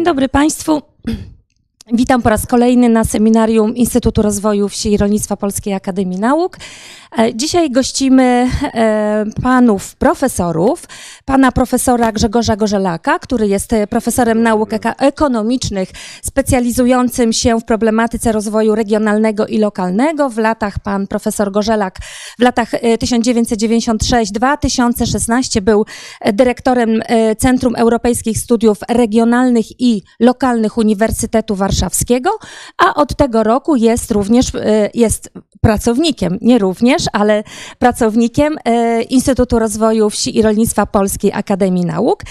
Dzień dobry Państwu. Witam po raz kolejny na seminarium Instytutu Rozwoju Wsi i Rolnictwa Polskiej Akademii Nauk. E, dzisiaj gościmy e, panów profesorów, pana profesora Grzegorza Gorzelaka, który jest profesorem nauk ekonomicznych, specjalizującym się w problematyce rozwoju regionalnego i lokalnego. W latach pan profesor Gorzelak w latach 1996-2016 e, był dyrektorem Centrum Europejskich Studiów Regionalnych i Lokalnych Uniwersytetu Warszawskiego, a od tego roku jest również jest pracownikiem, nie również, ale pracownikiem e, Instytutu Rozwoju Wsi i Rolnictwa Polskiej Akademii Nauk.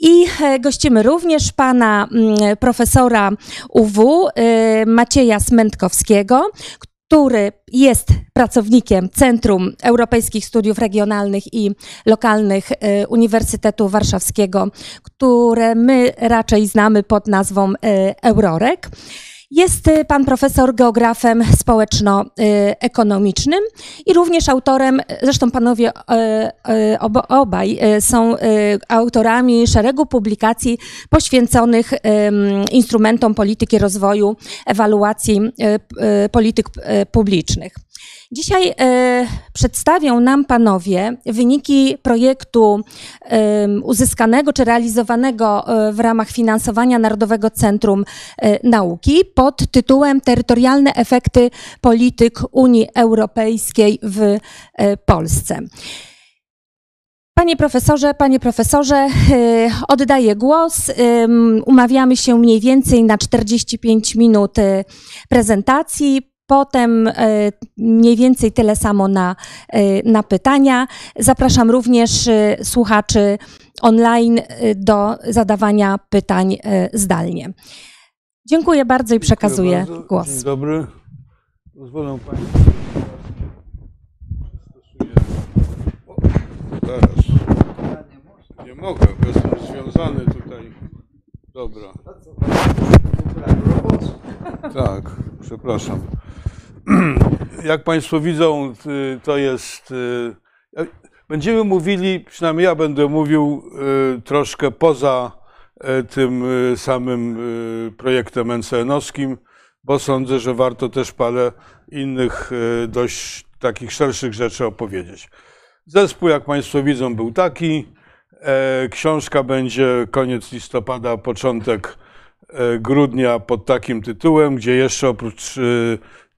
I e, gościmy również pana mm, profesora UW e, Macieja Smętkowskiego, który jest pracownikiem Centrum Europejskich Studiów Regionalnych i Lokalnych Uniwersytetu Warszawskiego, które my raczej znamy pod nazwą Eurorek. Jest y, pan profesor geografem społeczno-ekonomicznym i również autorem, zresztą panowie y, y, obaj są autorami szeregu publikacji poświęconych instrumentom polityki rozwoju, ewaluacji polityk publicznych. Dzisiaj e, przedstawią nam panowie wyniki projektu uzyskanego czy realizowanego e, w ramach finansowania Narodowego Centrum e, Nauki pod tytułem Terytorialne efekty polityk Unii Europejskiej w Polsce. Panie profesorze, panie profesorze, oddaję głos. Umawiamy się mniej więcej na 45 minut prezentacji. Potem e, mniej więcej tyle samo na, e, na pytania. Zapraszam również e, słuchaczy online do zadawania pytań zdalnie. Dziękuję bardzo i przekazuję bardzo. głos. Dzień dobry. Pozwolę Państwu. Teraz. Nie mogę, bo jestem związany tutaj. Dobra. Tak, przepraszam. Jak Państwo widzą, y, to jest. Y, będziemy mówili, przynajmniej ja będę mówił y, troszkę poza tym samym projektem NCN-owskim, bo sądzę, że warto też parę innych dość takich szerszych rzeczy opowiedzieć. Zespół, jak Państwo widzą, był taki. E, książka będzie koniec listopada, początek grudnia pod takim tytułem, gdzie jeszcze oprócz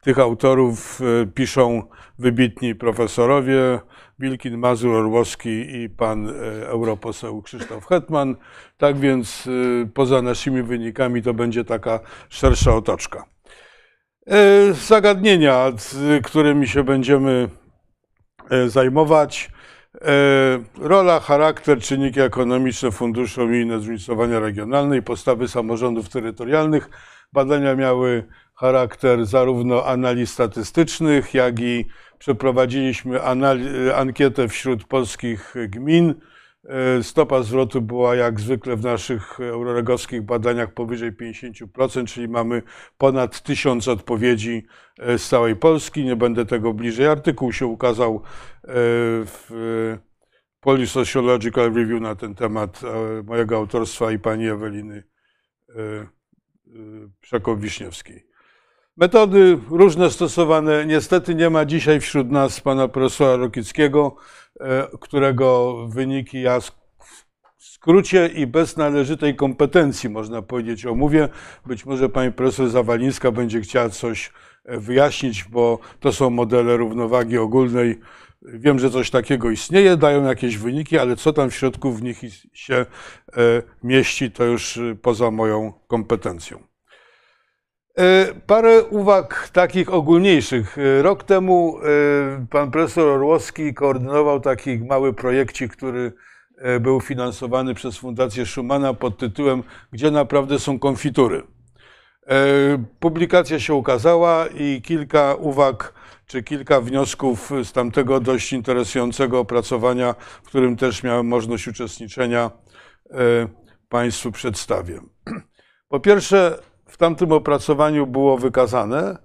tych autorów e, piszą wybitni profesorowie Wilkin, Mazur, Orłowski i pan e, europoseł Krzysztof Hetman. Tak więc e, poza naszymi wynikami to będzie taka szersza otoczka. Zagadnienia, którymi się będziemy zajmować. Rola, charakter, czynniki ekonomiczne Funduszu Unijnego Zróżnicowania Regionalnej, postawy samorządów terytorialnych. Badania miały charakter zarówno analiz statystycznych, jak i przeprowadziliśmy ankietę wśród polskich gmin. E, stopa zwrotu była jak zwykle w naszych euroregowskich badaniach powyżej 50%, czyli mamy ponad tysiąc odpowiedzi e, z całej Polski. Nie będę tego bliżej. Artykuł się ukazał e, w Polish Sociological Review na ten temat mojego autorstwa i pani Eweliny Przekow-Wiśniewskiej. Metody różne stosowane. Niestety nie ma dzisiaj wśród nas pana profesora Rokickiego, którego wyniki ja skrócie i bez należytej kompetencji, można powiedzieć, omówię. Być może pani profesor Zawalińska będzie chciała coś e, wyjaśnić, bo to są modele równowagi ogólnej. Wiem, że coś takiego istnieje, dają jakieś wyniki, ale co tam w środku w nich się e, mieści, to już poza moją kompetencją. E, parę uwag takich ogólniejszych. E, rok temu e, pan profesor Orłowski koordynował taki mały projekcik, który był finansowany przez Fundację Schumana pod tytułem Gdzie naprawdę są konfitury. Publikacja się ukazała i kilka uwag czy kilka wniosków z tamtego dość interesującego opracowania, w którym też miałem możliwość uczestniczenia, Państwu przedstawię. Po pierwsze, tamtym opracowaniu było wykazane,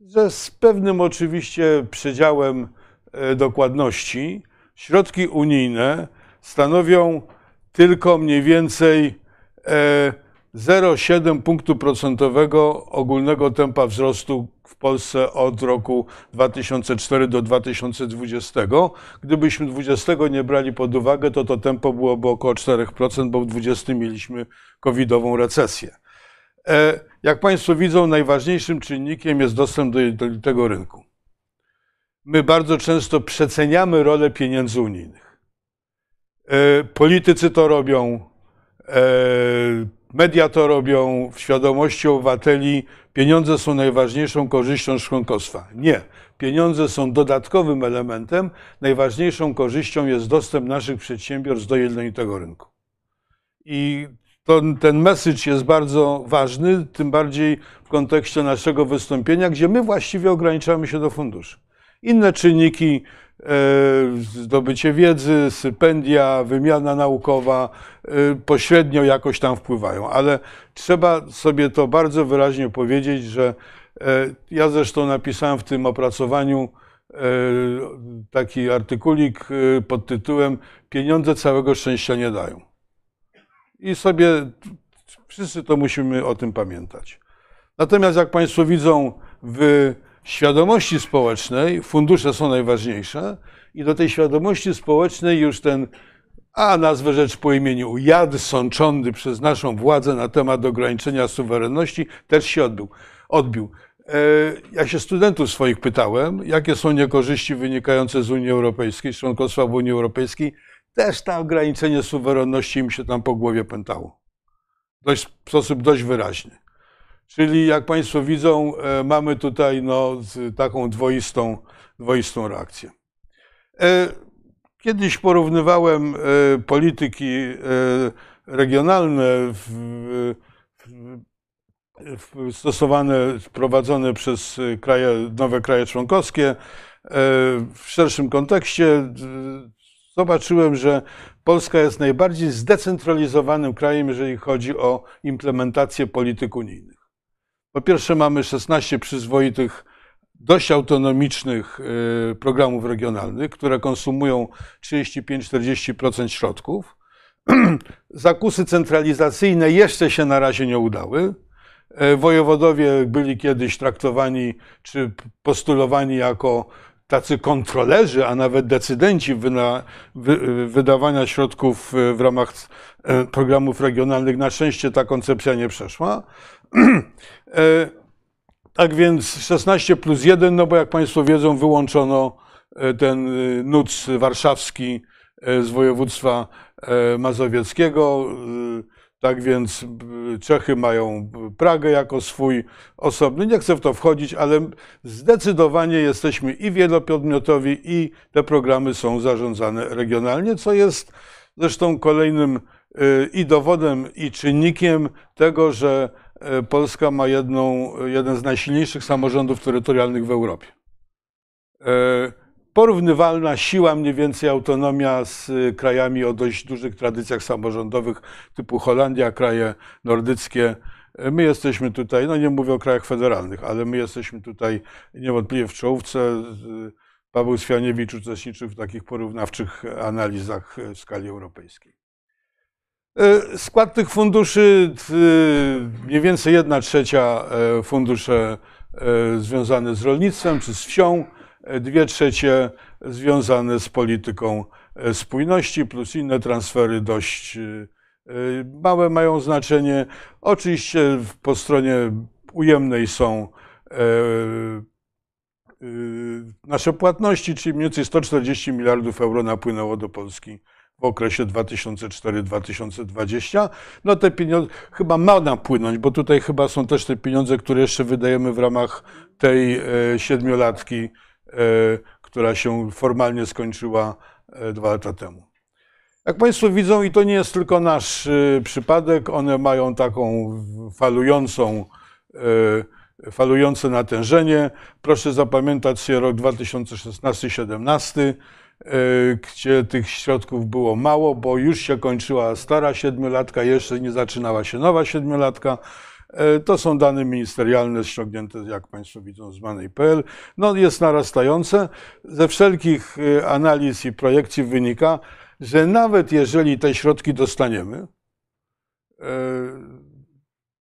że z pewnym oczywiście przedziałem e, dokładności środki unijne stanowią tylko mniej więcej 0,7 punktu procentowego ogólnego tempa wzrostu w Polsce od roku 2004 do 2020. Gdybyśmy 20 nie brali pod uwagę, to to tempo byłoby około 4%, bo w 20 mieliśmy covidową recesję. E, jak Państwo widzą, najważniejszym czynnikiem jest dostęp do, do tego rynku. My bardzo często przeceniamy rolę pieniędzy unijnych. E, politycy to robią, e, media to robią, w świadomości obywateli pieniądze są najważniejszą korzyścią członkostwa. Nie. Pieniądze są dodatkowym elementem. Najważniejszą korzyścią jest dostęp naszych przedsiębiorstw do jednolitego rynku. I to, ten message jest bardzo ważny, tym bardziej w kontekście naszego wystąpienia, gdzie my właściwie ograniczamy się do funduszy. Inne czynniki, e, zdobycie wiedzy, stypendia, wymiana naukowa e, pośrednio jakoś tam wpływają, ale trzeba sobie to bardzo wyraźnie powiedzieć, że e, ja zresztą napisałem w tym opracowaniu taki artykulik pod tytułem Pieniądze całego szczęścia nie dają. I sobie wszyscy to musimy o tym pamiętać. Natomiast jak Państwo widzą, w świadomości społecznej fundusze są najważniejsze i do tej świadomości społecznej już ten, a nazwę rzecz po imieniu, jad sączony przez naszą władzę na temat ograniczenia suwerenności też się odbył, odbił. E, ja się studentów swoich pytałem, jakie są niekorzyści wynikające z Unii Europejskiej, z członkostwa w Unii Europejskiej też to ograniczenie suwerenności im się tam po głowie pętało. Dość, w sposób dość wyraźny. Czyli jak Państwo widzą, e, mamy tutaj no, taką dwoistą, dwoistą reakcję. E, kiedyś porównywałem e, polityki regionalne w, w, stosowane, prowadzone przez kraje, nowe kraje członkowskie w szerszym kontekście zobaczyłem, że Polska jest najbardziej zdecentralizowanym krajem, jeżeli chodzi o implementację polityk unijnych. Po pierwsze, mamy 16 przyzwoitych, dość autonomicznych y, programów regionalnych, które konsumują 35-40% środków. Zakusy centralizacyjne jeszcze się na razie nie udały. E, wojewodowie byli kiedyś traktowani czy postulowani jako tacy kontrolerzy, a nawet decydenci wyna, wy, wydawania środków e, w ramach e, programów regionalnych. Na szczęście ta koncepcja nie przeszła. E, tak więc 16 plus 1, no bo jak Państwo wiedzą, wyłączono ten NUC warszawski z województwa mazowieckiego. Tak więc y, Czechy mają Pragę jako swój osobny. Nie chcę w to wchodzić, ale zdecydowanie jesteśmy i wielopodmiotowi, i te programy są zarządzane regionalnie, co jest zresztą kolejnym y, i dowodem, i czynnikiem tego, że Polska ma jedną, jeden z najsilniejszych samorządów terytorialnych w Europie porównywalna siła, mniej więcej autonomia z y, krajami o dość dużych tradycjach samorządowych typu Holandia, kraje nordyckie. My jesteśmy tutaj, no nie mówię o krajach federalnych, ale my jesteśmy tutaj niewątpliwie w czołówce. Paweł Swianiewicz uczestniczył w takich porównawczych analizach w skali europejskiej. Skład tych funduszy, mniej więcej jedna trzecia fundusze związane z rolnictwem czy z wsią, dwie trzecie związane z polityką e, spójności, plus inne transfery dość e, małe mają znaczenie. Oczywiście po stronie ujemnej są e, nasze płatności, czyli mniej więcej 140 miliardów euro napłynęło do Polski w okresie 2004-2020. No te pieniądze chyba ma napłynąć, bo tutaj chyba są też te pieniądze, które jeszcze wydajemy w ramach tej siedmiolatki E, która się formalnie skończyła e, dwa lata temu. Jak Państwo widzą, i to nie jest tylko nasz e, przypadek, one mają taką falującą, falujące natężenie. Proszę zapamiętać sobie rok 2016-2017, gdzie tych środków było mało, bo już się kończyła stara siedmiolatka, jeszcze nie zaczynała się nowa siedmiolatka. E, to są dane ministerialne ściągnięte, jak Państwo widzą, z Money.pl. No, jest narastające. Ze wszelkich e, analiz i projekcji wynika, że nawet jeżeli te środki dostaniemy, e,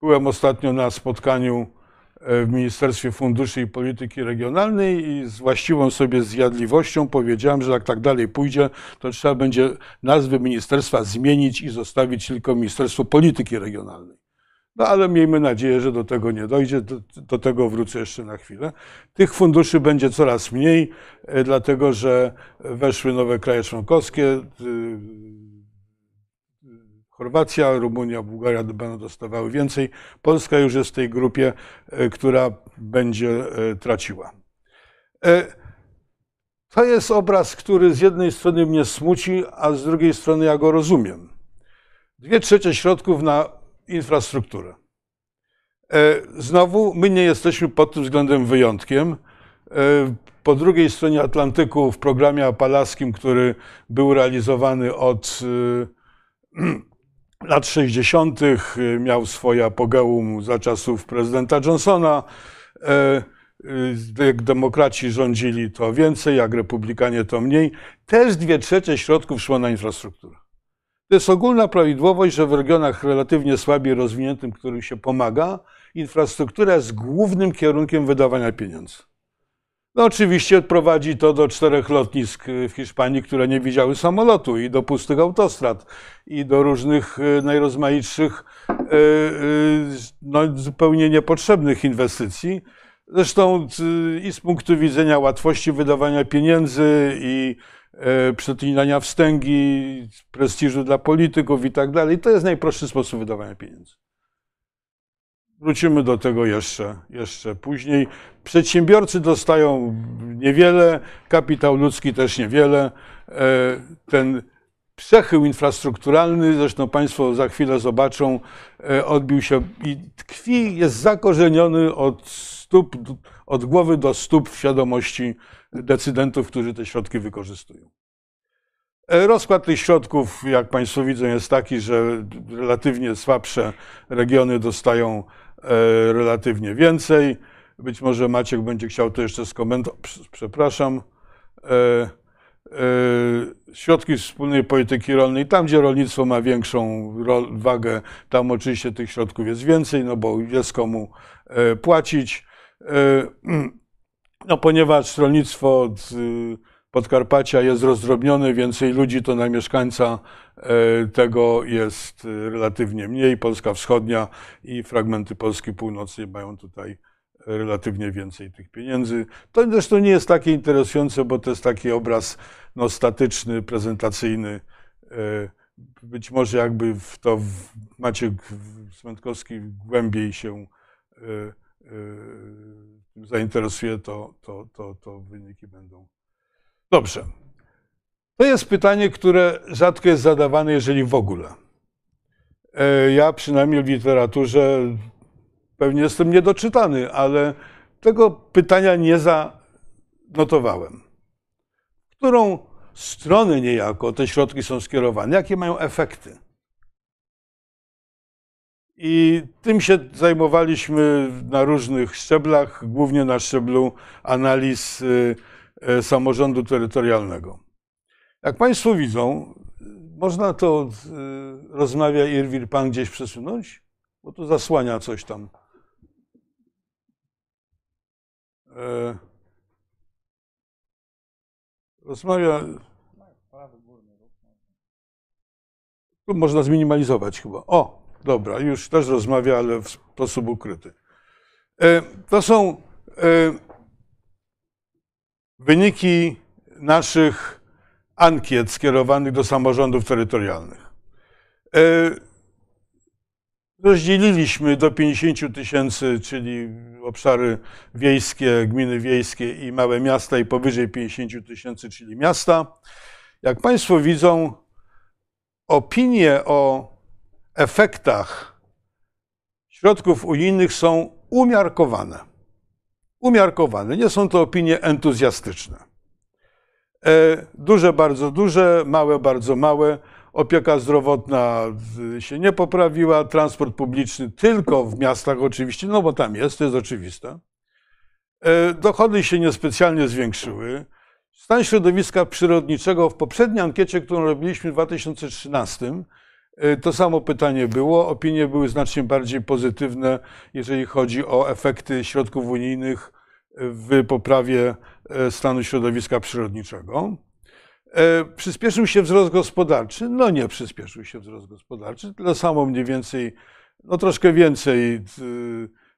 byłem ostatnio na spotkaniu w Ministerstwie Funduszy i Polityki Regionalnej i z właściwą sobie zjadliwością powiedziałem, że jak tak dalej pójdzie, to trzeba będzie nazwę ministerstwa zmienić i zostawić tylko Ministerstwo Polityki Regionalnej. No ale miejmy nadzieję, że do tego nie dojdzie. Do, do, tego wrócę jeszcze na chwilę. Tych funduszy będzie coraz mniej, e, dlatego że weszły nowe kraje członkowskie. E, Chorwacja, Rumunia, Bułgaria będą dostawały więcej. Polska już jest w tej grupie, e, która będzie traciła. To jest obraz, który z jednej strony mnie smuci, a z drugiej strony ja go rozumiem. Dwie trzecie środków na infrastrukturę. E, znowu, my nie jesteśmy pod tym względem wyjątkiem. E, po drugiej stronie Atlantyku, w programie apalaskim, który był realizowany od e, lat 60., miał swoje apogeum za czasów prezydenta Johnsona. Jak demokraci rządzili, to więcej, jak republikanie, to mniej. Też dwie trzecie środków szło na infrastrukturę. To jest ogólna prawidłowość, że w regionach relativnie słabiej rozwiniętym, którym się pomaga, infrastruktura jest głównym kierunkiem wydawania pieniędzy. No oczywiście prowadzi to do czterech lotnisk w Hiszpanii, które nie widziały samolotu i do pustych autostrad i do różnych e, najrozmaitszych, e, no, zupełnie niepotrzebnych inwestycji. Zresztą i z punktu widzenia łatwości wydawania pieniędzy i przetlinania wstęgi, prestiżu dla polityków i tak dalej. To jest najprostszy sposób wydawania pieniędzy. Wrócimy do tego jeszcze, jeszcze później. Przedsiębiorcy dostają niewiele, kapitał ludzki też niewiele. E, ten przechył infrastrukturalny, zresztą Państwo za chwilę zobaczą, e, odbił się i tkwi, jest zakorzeniony od stóp, od głowy do stóp w świadomości decydentów, którzy te środki wykorzystują. E, rozkład tych środków, jak Państwo widzą, jest taki, że relatywnie słabsze regiony dostają e, relatywnie więcej. Być może Maciek będzie chciał to jeszcze skomentować. Przepraszam. E, środki wspólnej polityki rolnej, tam gdzie rolnictwo ma większą wagę, tam oczywiście tych środków jest więcej, no bo jest komu płacić. No, ponieważ rolnictwo Podkarpacia jest rozdrobnione, więcej ludzi to na mieszkańca e, tego jest relatywnie mniej. Polska Wschodnia i fragmenty Polski Północnej mają tutaj relatywnie więcej tych pieniędzy. To zresztą nie jest takie interesujące, bo to jest taki obraz no, statyczny, prezentacyjny. E, być może jakby w to Maciek Smętkowski głębiej się e, zainteresuje, to, to, to, to wyniki będą. Dobrze. To jest pytanie, które rzadko jest zadawane, jeżeli w ogóle. E, ja przynajmniej w literaturze pewnie jestem niedoczytany, ale tego pytania nie zanotowałem. Którą stronę niejako te środki są skierowane? Jakie mają efekty? I tym się zajmowaliśmy na różnych szczeblach, głównie na szczeblu analiz y, y, samorządu terytorialnego. Jak Państwo widzą, można to, y, rozmawia Irwir Pan gdzieś przesunąć, bo to zasłania coś tam. E, rozmawia. Tu można zminimalizować chyba. O, Dobra, już też rozmawia, ale w sposób ukryty. E, to są e, wyniki naszych ankiet skierowanych do samorządów terytorialnych. E, rozdzieliliśmy do 50 tysięcy, czyli obszary wiejskie, gminy wiejskie i małe miasta i powyżej 50 tysięcy, czyli miasta. Jak Państwo widzą, opinie o efektach środków unijnych są umiarkowane. Umiarkowane. Nie są to opinie entuzjastyczne. E, duże, bardzo duże, małe, bardzo małe. Opieka zdrowotna się nie poprawiła, transport publiczny tylko w miastach oczywiście, no bo tam jest, to jest oczywiste. E, dochody się niespecjalnie zwiększyły. Stan środowiska przyrodniczego w poprzedniej ankiecie, którą robiliśmy w 2013, To samo pytanie było. Opinie były znacznie bardziej pozytywne, jeżeli chodzi o efekty środków unijnych w poprawie stanu środowiska przyrodniczego. Przyspieszył się wzrost gospodarczy? No nie przyspieszył się wzrost gospodarczy, tyle samo mniej więcej, no troszkę więcej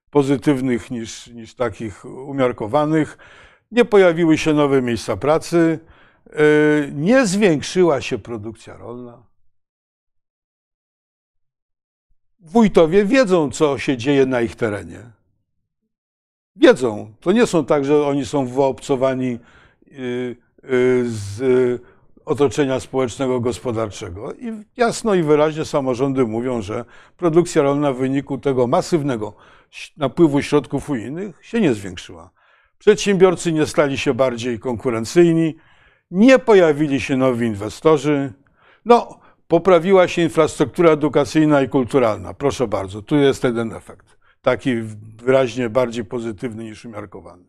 pozytywnych niż, niż takich umiarkowanych. Nie pojawiły się nowe miejsca pracy, e, nie zwiększyła się produkcja rolna. Wójtowie wiedzą, co się dzieje na ich terenie. Wiedzą. To nie są tak, że oni są wyobcowani e, e, z otoczenia społecznego, gospodarczego. I jasno i wyraźnie samorządy mówią, że produkcja rolna w wyniku tego masywnego napływu środków unijnych się nie zwiększyła. Przedsiębiorcy nie stali się bardziej konkurencyjni, nie pojawili się nowi inwestorzy. No, poprawiła się infrastruktura edukacyjna i kulturalna. Proszę bardzo, tu jest jeden efekt. Taki wyraźnie bardziej pozytywny niż umiarkowany.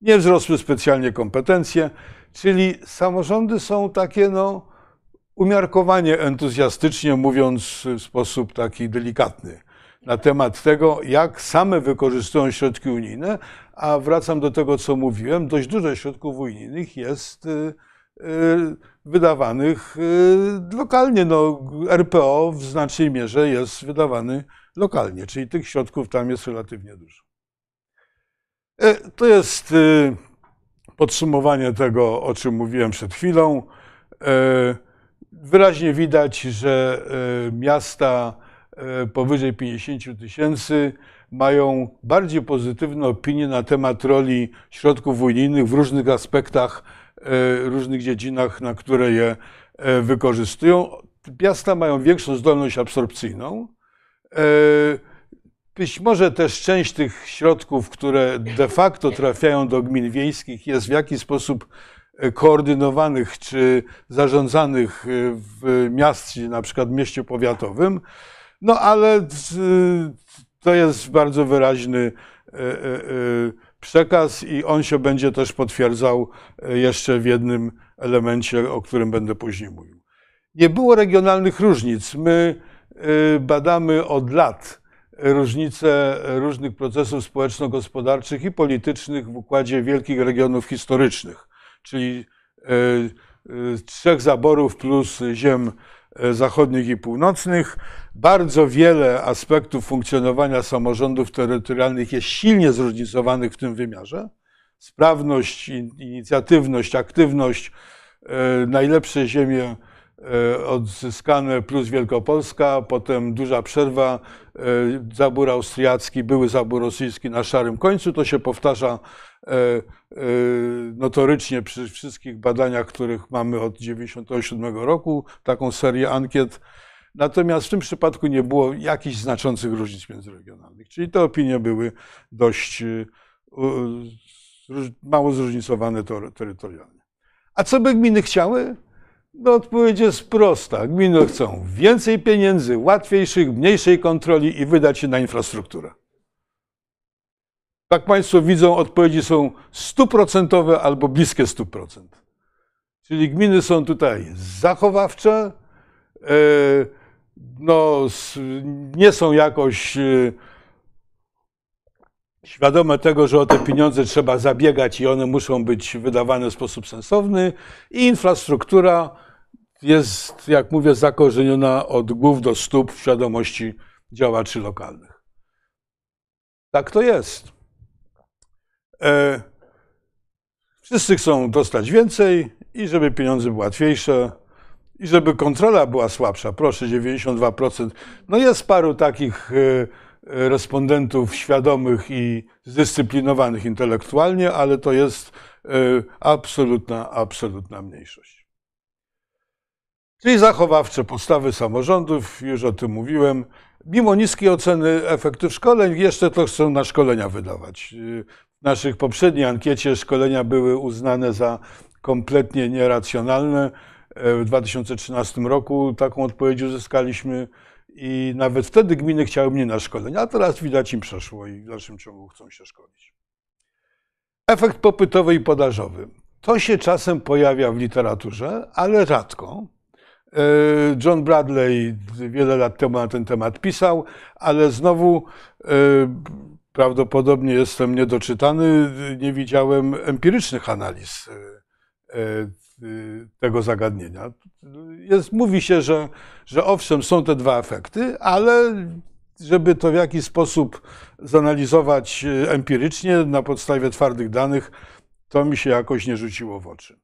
Nie wzrosły specjalnie kompetencje, czyli samorządy są takie, no, umiarkowanie entuzjastycznie mówiąc w sposób taki delikatny na temat tego, jak same wykorzystują środki unijne, a wracam do tego, co mówiłem, dość dużo środków unijnych jest y, wydawanych y, lokalnie. No, RPO w znacznej mierze jest wydawany lokalnie, czyli tych środków tam jest relatywnie dużo. E, to jest podsumowanie tego, o czym mówiłem przed chwilą. E, wyraźnie widać, że miasta powyżej 50 tysięcy mają bardziej pozytywne opinie na temat roli środków unijnych w różnych aspektach, różnych dziedzinach, na które je e, wykorzystują. Miasta mają większą zdolność absorpcyjną. Być może też część tych środków, które de facto trafiają do gmin wiejskich, jest w jakiś sposób koordynowanych czy zarządzanych w mieście, na przykład mieście powiatowym. No ale to jest bardzo wyraźny e, e, e, przekaz i on się będzie też potwierdzał jeszcze w jednym elemencie, o którym będę później mówił. Nie było regionalnych różnic. My badamy od lat różnice różnych procesów społeczno-gospodarczych i politycznych w układzie wielkich regionów historycznych, czyli trzech zaborów plus ziem E, zachodnich i północnych. Bardzo wiele aspektów funkcjonowania samorządów terytorialnych jest silnie zróżnicowanych w tym wymiarze. Sprawność, inicjatywność, aktywność, e, najlepsze ziemie e, odzyskane plus Wielkopolska, potem duża przerwa, zabór austriacki, były zabór rosyjski na szarym końcu. To się powtarza E, e, notorycznie przy wszystkich badaniach, których mamy od 1997 roku, taką serię ankiet. Natomiast w tym przypadku nie było jakichś znaczących różnic międzyregionalnych, czyli te opinie były dość e, mało zróżnicowane terytorialnie. A co by gminy chciały? No odpowiedź jest prosta. Gminy chcą więcej pieniędzy, łatwiejszych, mniejszej kontroli i wydać je na infrastrukturę. Jak Państwo widzą, odpowiedzi są stuprocentowe albo bliskie 100%. Czyli gminy są tutaj zachowawcze, e, no, nie są jakoś e, świadome tego, że o te pieniądze trzeba zabiegać i one muszą być wydawane w sposób sensowny. I infrastruktura jest, jak mówię, zakorzeniona od głów do stóp w świadomości działaczy lokalnych. Tak to jest. E, wszyscy chcą dostać więcej i żeby pieniądze były łatwiejsze i żeby kontrola była słabsza. Proszę, 92%. No jest paru takich e, respondentów świadomych i zdyscyplinowanych intelektualnie, ale to jest e, absolutna, absolutna mniejszość. Czyli zachowawcze postawy samorządów, już o tym mówiłem. Mimo niskiej oceny efektów szkoleń, jeszcze to chcą na szkolenia wydawać naszych poprzedniej ankiecie szkolenia były uznane za kompletnie nieracjonalne. E, w 2013 roku taką odpowiedź uzyskaliśmy i nawet wtedy gminy chciały mnie na szkolenia, a teraz widać im przeszło i w dalszym ciągu chcą się szkolić. Efekt popytowy i podażowy. To się czasem pojawia w literaturze, ale rzadko. John Bradley wiele lat temu na ten temat pisał, ale znowu prawdopodobnie jestem niedoczytany, nie widziałem empirycznych analiz tego zagadnienia. Jest, mówi się, że, że owszem, są te dwa efekty, ale żeby to w jakiś sposób zanalizować empirycznie na podstawie twardych danych, to mi się jakoś nie rzuciło w oczy.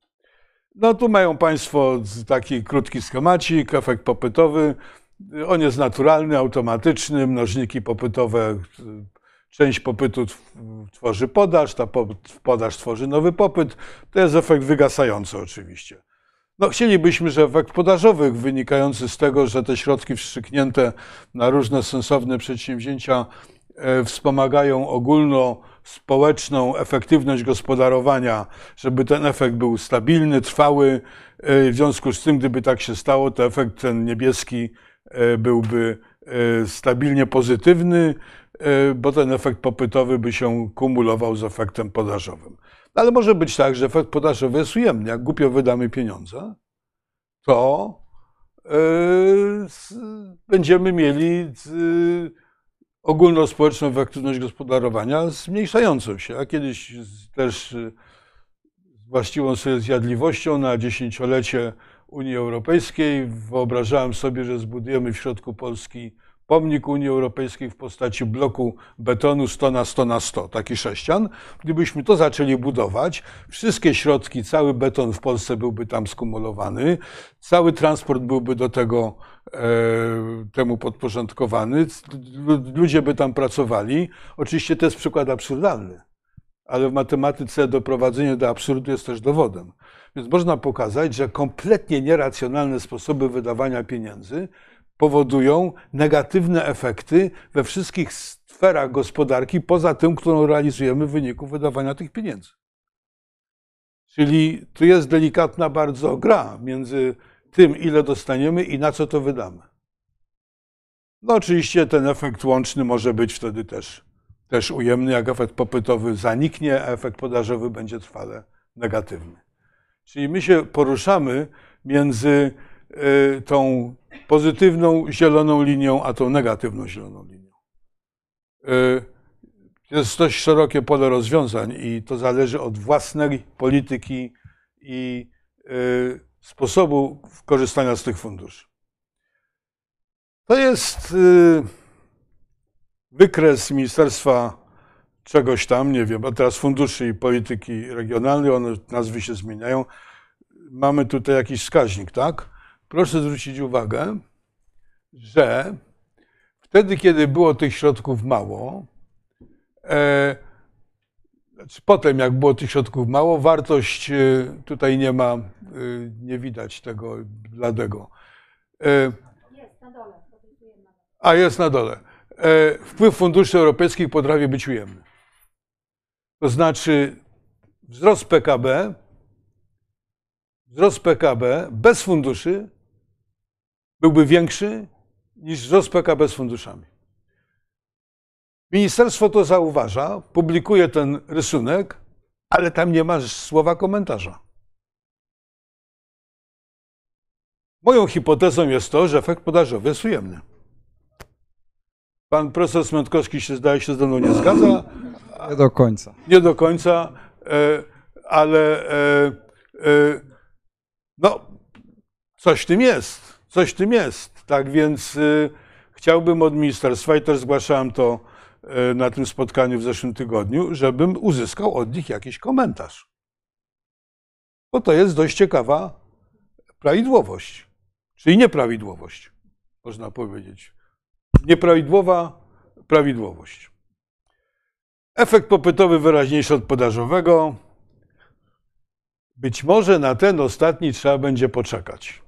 No tu mają Państwo taki krótki schemacik, efekt popytowy. On jest naturalny, automatyczny, mnożniki popytowe, część popytu tworzy podaż, ta podaż tworzy nowy popyt. To jest efekt wygasający oczywiście. No, chcielibyśmy, że efekt podażowy wynikający z tego, że te środki wstrzyknięte na różne sensowne przedsięwzięcia e, wspomagają ogólno społeczną efektywność gospodarowania, żeby ten efekt był stabilny, trwały. E, w związku z tym, gdyby tak się stało, to efekt ten niebieski e, byłby stabilnie pozytywny, bo ten efekt popytowy by się kumulował z efektem podażowym. Ale może być tak, że efekt podażowy jest ujemny. Jak głupio wydamy pieniądze, to yy, będziemy mieli ogólnospołeczną efektywność gospodarowania zmniejszającą się. A kiedyś też z właściwą sobie zjadliwością na dziesięciolecie Unii Europejskiej wyobrażałem sobie, że zbudujemy w środku Polski pomnik Unii Europejskiej w postaci bloku betonu 100 na 100 na 100, taki sześcian. Gdybyśmy to zaczęli budować, wszystkie środki, cały beton w Polsce byłby tam skumulowany, cały transport byłby do tego e, temu podporządkowany, ludzie by tam pracowali. Oczywiście to jest przykład absurdalny, ale w matematyce doprowadzenie do absurdu jest też dowodem. Więc można pokazać, że kompletnie nieracjonalne sposoby wydawania pieniędzy powodują negatywne efekty we wszystkich sferach gospodarki, poza tym, którą realizujemy w wyniku wydawania tych pieniędzy. Czyli tu jest delikatna bardzo gra między tym, ile dostaniemy i na co to wydamy. No oczywiście ten efekt łączny może być wtedy też, też ujemny. Jak efekt popytowy zaniknie, a efekt podażowy będzie trwale negatywny. Czyli my się poruszamy między y, tą pozytywną zieloną linią, a tą negatywną zieloną linią. Y, jest dość szerokie pole rozwiązań i to zależy od własnej polityki i y, sposobu korzystania z tych funduszy. To jest wykres Ministerstwa czegoś tam, nie wiem, a teraz funduszy i polityki regionalnej, one nazwy się zmieniają. Mamy tutaj jakiś wskaźnik, tak? proszę zwrócić uwagę, że wtedy, kiedy było tych środków mało, e, znaczy potem, jak było tych środków mało, wartość e, tutaj nie ma, e, nie widać tego bladego. Dole. A jest na dole. Wpływ funduszy europejskich potrafi być ujemny. To znaczy wzrost PKB, wzrost PKB bez funduszy byłby większy niż wzrost PKB z funduszami. Ministerstwo to zauważa, publikuje ten rysunek, ale tam nie ma słowa komentarza. Moją hipotezą jest to, że efekt podażowy jest ujemny. Pan profesor Smętkowski się zdaje się ze mną nie zgadza. Nie do końca. Nie do końca, e, ale e, e, no, coś w tym jest coś w tym jest. Tak więc chciałbym od ministerstwa, i też zgłaszałem to na tym spotkaniu w zeszłym tygodniu, żebym uzyskał od nich jakiś komentarz. Bo to jest dość ciekawa prawidłowość, czyli nieprawidłowość, można powiedzieć. Nieprawidłowa prawidłowość. Efekt popytowy wyraźniejszy od podażowego. Być może na ten ostatni trzeba będzie poczekać.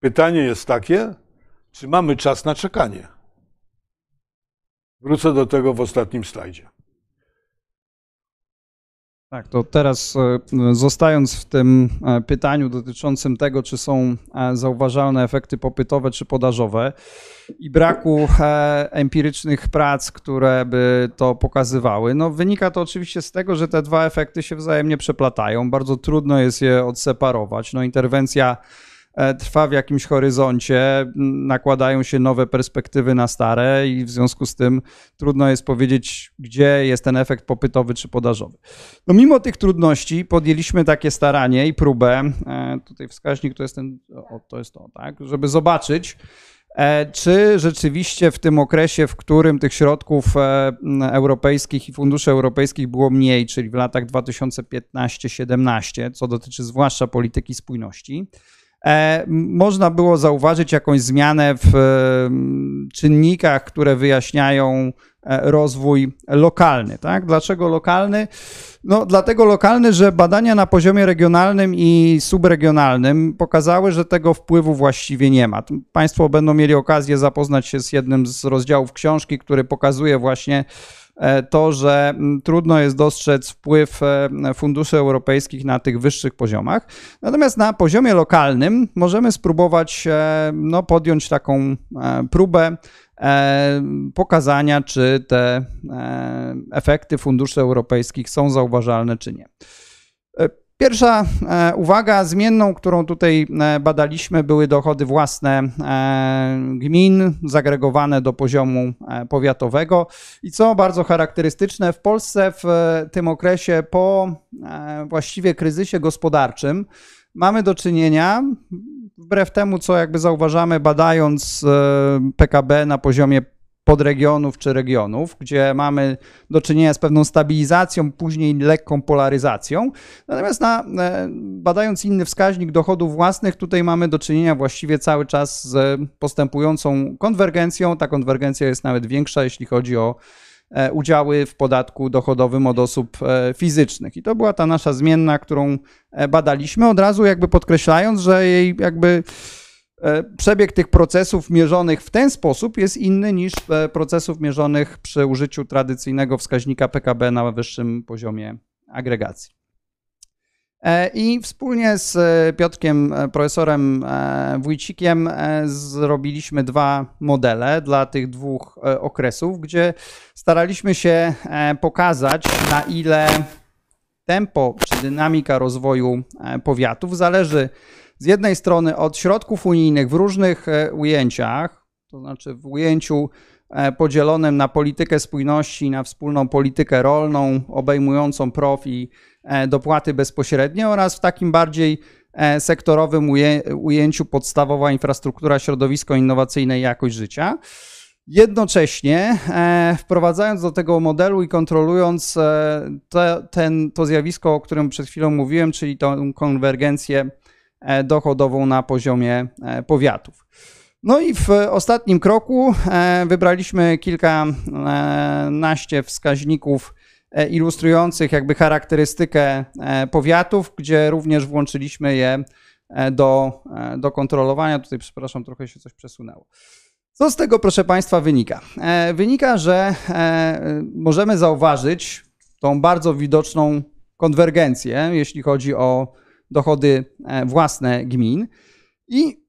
Pytanie jest takie, czy mamy czas na czekanie? Wrócę do tego w ostatnim slajdzie. Tak, to teraz e, zostając w tym e, pytaniu dotyczącym tego, czy są e, zauważalne efekty popytowe czy podażowe i braku empirycznych prac, które by to pokazywały, no wynika to oczywiście z tego, że te dwa efekty się wzajemnie przeplatają. Bardzo trudno jest je odseparować. No interwencja trwa w jakimś horyzoncie, nakładają się nowe perspektywy na stare i w związku z tym trudno jest powiedzieć, gdzie jest ten efekt popytowy czy podażowy. No mimo tych trudności podjęliśmy takie staranie i próbę, e, tutaj wskaźnik to jest ten, o, to jest to, tak, żeby zobaczyć, E, czy rzeczywiście w tym okresie, w którym tych środków e, europejskich i funduszy europejskich było mniej, czyli w latach 2015-17, co dotyczy zwłaszcza polityki spójności, e, można było zauważyć jakąś zmianę w czynnikach, które wyjaśniają rozwój lokalny. Tak? Dlaczego lokalny? No, dlatego lokalny, że badania na poziomie regionalnym i subregionalnym pokazały, że tego wpływu właściwie nie ma. Państwo będą mieli okazję zapoznać się z jednym z rozdziałów książki, który pokazuje właśnie e, to, że trudno jest dostrzec wpływ e, funduszy europejskich na tych wyższych poziomach. Natomiast na poziomie lokalnym możemy spróbować e, no, podjąć taką próbę E, pokazania, czy te e, efekty funduszy europejskich są zauważalne, czy nie. E, pierwsza uwaga zmienną, którą tutaj badaliśmy, były dochody własne gmin, zagregowane do poziomu powiatowego. I co bardzo charakterystyczne, w Polsce w tym okresie po właściwie kryzysie gospodarczym mamy do czynienia wbrew temu, co jakby zauważamy, badając e, PKB na poziomie podregionów czy regionów, gdzie mamy do czynienia z pewną stabilizacją, później lekką polaryzacją. Natomiast na, e, badając inny wskaźnik dochodów własnych, tutaj mamy do czynienia właściwie cały czas z postępującą konwergencją. Ta konwergencja jest nawet większa, jeśli chodzi o E, udziały w podatku dochodowym od osób e, fizycznych. I to była ta nasza zmienna, którą badaliśmy, od razu jakby podkreślając, że jej jakby przebieg tych procesów mierzonych w ten sposób jest inny niż procesów mierzonych przy użyciu tradycyjnego wskaźnika PKB na wyższym poziomie agregacji. E, I wspólnie z e, Piotrkiem, e, profesorem Wójcikiem, zrobiliśmy dwa modele dla tych dwóch okresów, gdzie staraliśmy się pokazać, na ile tempo czy dynamika rozwoju powiatów zależy z jednej strony od środków unijnych w różnych ujęciach, to znaczy w ujęciu podzielonym na politykę spójności, na wspólną politykę rolną, obejmującą PROW i E, dopłaty bezpośrednie oraz w takim bardziej e, sektorowym ujęciu podstawowa infrastruktura, środowisko innowacyjne i jakość życia. Jednocześnie e, wprowadzając do tego modelu i kontrolując to, ten, to zjawisko, o którym przed chwilą mówiłem, czyli tą konwergencję dochodową na poziomie powiatów. No i w ostatnim kroku wybraliśmy kilkanaście wskaźników E, ilustrujących jakby charakterystykę e, powiatów, gdzie również włączyliśmy je e, do, do kontrolowania. Tutaj, przepraszam, trochę się coś przesunęło. Co z tego, proszę Państwa, wynika? Wynika, że możemy zauważyć tą bardzo widoczną konwergencję, jeśli chodzi o dochody własne gmin. I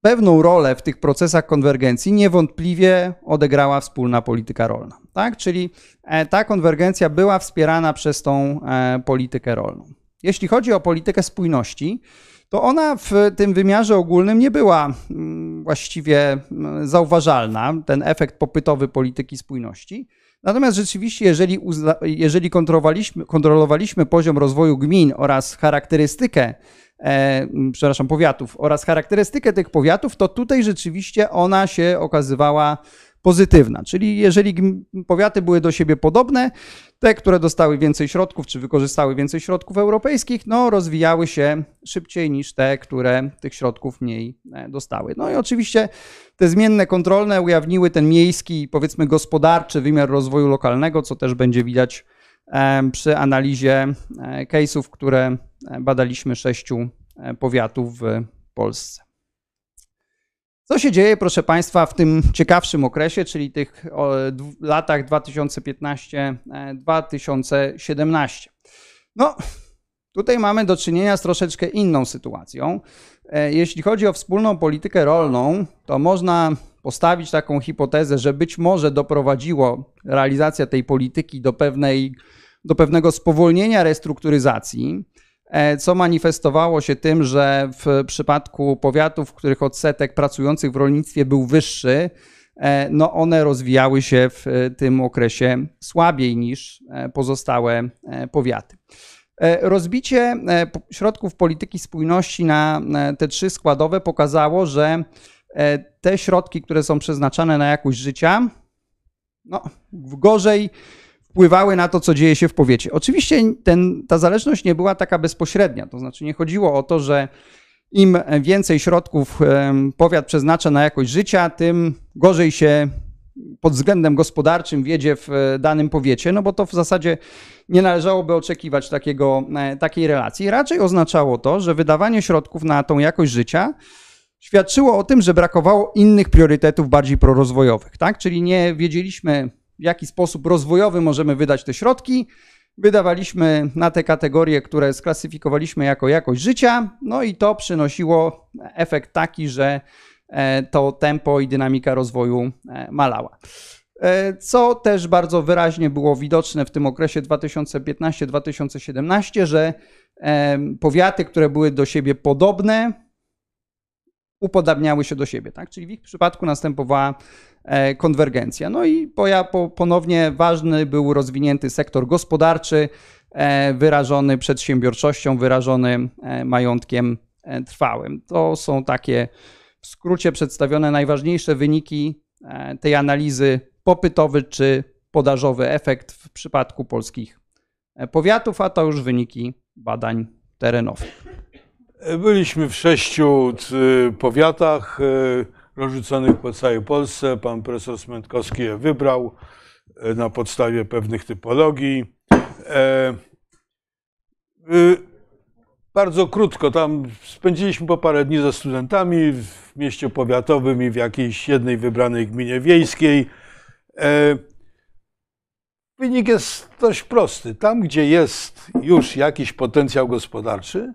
pewną rolę w tych procesach konwergencji niewątpliwie odegrała wspólna polityka rolna. Tak? Czyli e, ta konwergencja była wspierana przez tą e, politykę rolną. Jeśli chodzi o politykę spójności, to ona w tym wymiarze ogólnym nie była mm, właściwie mm, zauważalna, ten efekt popytowy polityki spójności. Natomiast rzeczywiście, jeżeli, jeżeli kontrolowaliśmy, kontrolowaliśmy poziom rozwoju gmin oraz charakterystykę e, przepraszam, powiatów oraz charakterystykę tych powiatów, to tutaj rzeczywiście ona się okazywała pozytywna. Czyli jeżeli powiaty były do siebie podobne, te, które dostały więcej środków, czy wykorzystały więcej środków europejskich, no rozwijały się szybciej niż te, które tych środków mniej e, dostały. No i oczywiście te zmienne kontrolne ujawniły ten miejski, powiedzmy gospodarczy wymiar rozwoju lokalnego, co też będzie widać przy analizie e, case'ów, które e, badaliśmy sześciu powiatów w Polsce. Co się dzieje, proszę Państwa, w tym ciekawszym okresie, czyli tych latach 2015-2017? No, tutaj mamy do czynienia z troszeczkę inną sytuacją. E, jeśli chodzi o wspólną politykę rolną, to można postawić taką hipotezę, że być może doprowadziło realizacja tej polityki do, pewnej, do pewnego spowolnienia restrukturyzacji co manifestowało się tym, że w przypadku powiatów, w których odsetek pracujących w rolnictwie był wyższy, no one rozwijały się w tym okresie słabiej niż pozostałe powiaty. Rozbicie środków polityki spójności na te trzy składowe pokazało, że te środki, które są przeznaczane na jakość życia, no, gorzej wpływały na to, co dzieje się w powiecie. Oczywiście ten, ta zależność nie była taka bezpośrednia, to znaczy nie chodziło o to, że im więcej środków powiat przeznacza na jakość życia, tym gorzej się pod względem gospodarczym wiedzie w danym powiecie, no bo to w zasadzie nie należałoby oczekiwać takiego, e, takiej relacji. Raczej oznaczało to, że wydawanie środków na tą jakość życia świadczyło o tym, że brakowało innych priorytetów bardziej prorozwojowych, tak? Czyli nie wiedzieliśmy, w jaki sposób rozwojowy możemy wydać te środki. Wydawaliśmy na te kategorie, które sklasyfikowaliśmy jako jakość życia, no i to przynosiło efekt taki, że e, to tempo i dynamika rozwoju e, malała. E, co też bardzo wyraźnie było widoczne w tym okresie 2015-2017, że powiaty, które były do siebie podobne, upodabniały się do siebie. Tak? Czyli w ich przypadku następowała konwergencja. No i ponownie ważny był rozwinięty sektor gospodarczy, e, wyrażony przedsiębiorczością, wyrażony e, majątkiem trwałym. To są takie w skrócie przedstawione najważniejsze wyniki tej analizy popytowy czy podażowy efekt w przypadku polskich powiatów, a to już wyniki badań terenowych. Byliśmy w sześciu powiatach e, rozrzuconych po całej Polsce. Pan profesor Smętkowski je wybrał e, na podstawie pewnych typologii. E, bardzo krótko, tam spędziliśmy po parę dni ze studentami w mieście powiatowym i w jakiejś jednej wybranej gminie wiejskiej. Wynik jest dość prosty. Tam, gdzie jest już jakiś potencjał gospodarczy,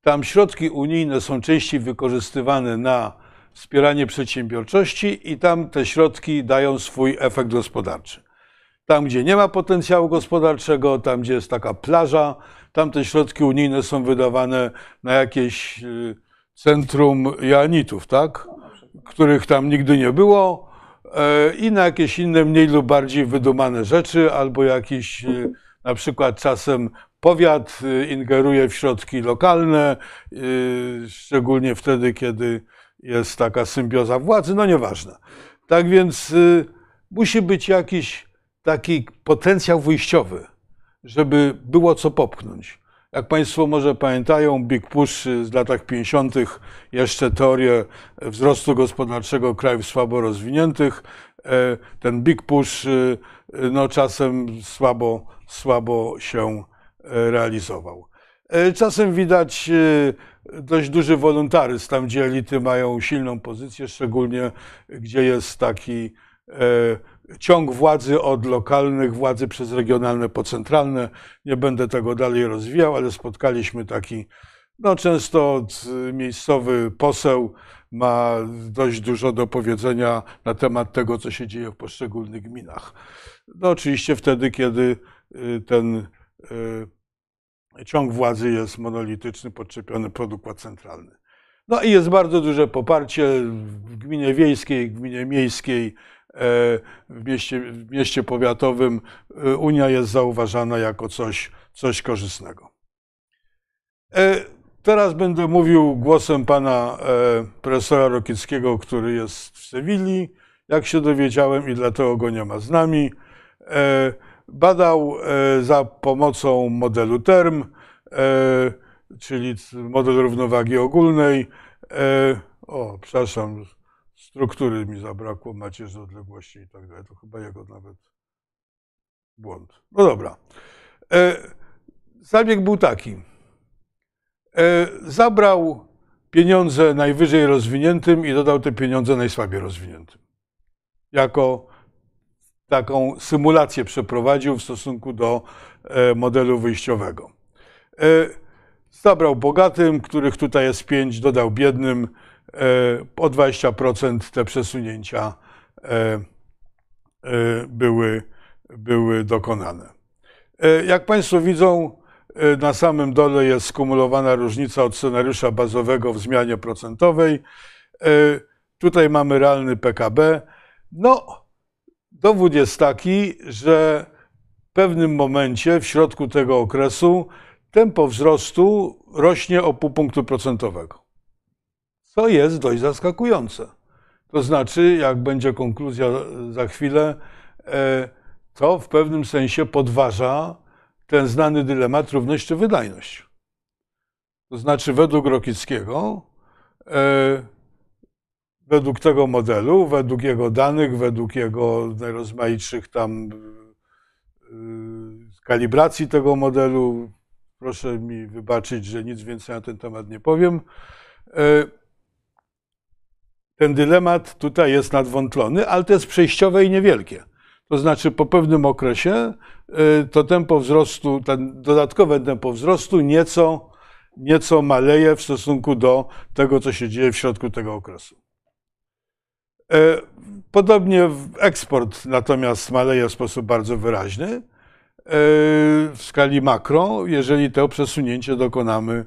tam środki unijne są częściej wykorzystywane na wspieranie przedsiębiorczości i tam te środki dają swój efekt gospodarczy. Tam, gdzie nie ma potencjału gospodarczego, tam, gdzie jest taka plaża, tam te środki unijne są wydawane na jakieś y, centrum janitów, tak? których tam nigdy nie było e, i na jakieś inne mniej lub bardziej wydumane rzeczy, albo jakieś y, na przykład czasem Powiat y, ingeruje w środki lokalne, szczególnie wtedy, kiedy jest taka symbioza władzy, no nieważne. Tak więc y, musi być jakiś taki potencjał wyjściowy, żeby było co popchnąć. Jak Państwo może pamiętają, Big Push z latach 50. jeszcze teorię wzrostu gospodarczego krajów słabo rozwiniętych. E, ten Big Push no, czasem słabo, słabo się realizował. E, czasem widać e, dość duży wolontaryzm, tam gdzie elity mają silną pozycję, szczególnie gdzie jest taki e, ciąg władzy od lokalnych władzy przez regionalne po centralne. Nie będę tego dalej rozwijał, ale spotkaliśmy taki, no często miejscowy poseł ma dość dużo do powiedzenia na temat tego, co się dzieje w poszczególnych gminach. No oczywiście wtedy, kiedy ten ciąg władzy jest monolityczny, podczepiony pod układ centralny. No i jest bardzo duże poparcie w gminie wiejskiej, w gminie miejskiej, e, w mieście, w mieście powiatowym. E, Unia jest zauważana jako coś, coś korzystnego. E, teraz będę mówił głosem pana profesora Rokickiego, który jest w Sewilli, jak się dowiedziałem i dlatego go nie ma z nami. Badał e, za pomocą modelu term, e, czyli model równowagi ogólnej. E, o, przepraszam, struktury mi zabrakło, macierzy odległości i tak dalej. To chyba jego nawet błąd. No dobra. Zabieg był taki. Zabrał pieniądze najwyżej rozwiniętym i dodał te pieniądze najsłabiej rozwiniętym. Jako taką symulację przeprowadził w stosunku do e, modelu wyjściowego. E, zabrał bogatym, których tutaj jest pięć, dodał biednym e, o 20% te przesunięcia były, były dokonane. Jak Państwo widzą, na samym dole jest skumulowana różnica od scenariusza bazowego w zmianie procentowej. Tutaj mamy realny PKB. No, dowód jest taki, że w pewnym momencie, w środku tego okresu, tempo wzrostu rośnie o pół punktu procentowego. Co jest dość zaskakujące. To znaczy, jak będzie konkluzja za chwilę, e, to w pewnym sensie podważa ten znany dylemat równość czy wydajność. To znaczy, według Rokickiego, e, według tego modelu, według jego danych, według jego najrozmaitszych tam e, kalibracji tego modelu, proszę mi wybaczyć, że nic więcej na ten temat nie powiem, ten dylemat tutaj jest nadwątlony, ale to jest przejściowe i niewielkie. To znaczy po pewnym okresie y, to tempo wzrostu, ten dodatkowe tempo wzrostu nieco, nieco maleje w stosunku do tego, co się dzieje w środku tego okresu. Y, podobnie eksport natomiast maleje w sposób bardzo wyraźny y, w skali makro, jeżeli to przesunięcie dokonamy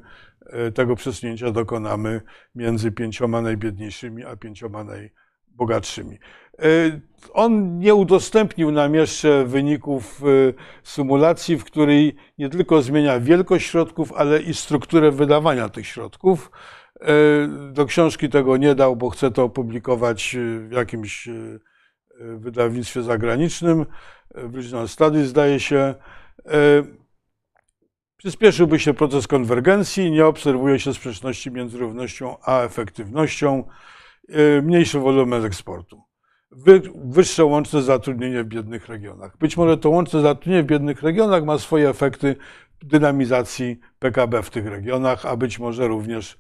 E, tego przesunięcia dokonamy między pięcioma najbiedniejszymi a pięcioma najbogatszymi. E, on nie udostępnił nam jeszcze wyników e, symulacji, w której nie tylko zmienia wielkość środków, ale i strukturę wydawania tych środków. Do książki tego nie dał, bo chce to opublikować w jakimś wydawnictwie zagranicznym. W Regional Studies zdaje się. Przyspieszyłby się proces konwergencji, nie obserwuje się sprzeczności między równością a efektywnością, mniejszy wolumen eksportu, wyższe łączne zatrudnienie w biednych regionach. Być może to łączne zatrudnienie w biednych regionach ma swoje efekty dynamizacji PKB w tych regionach, a być może również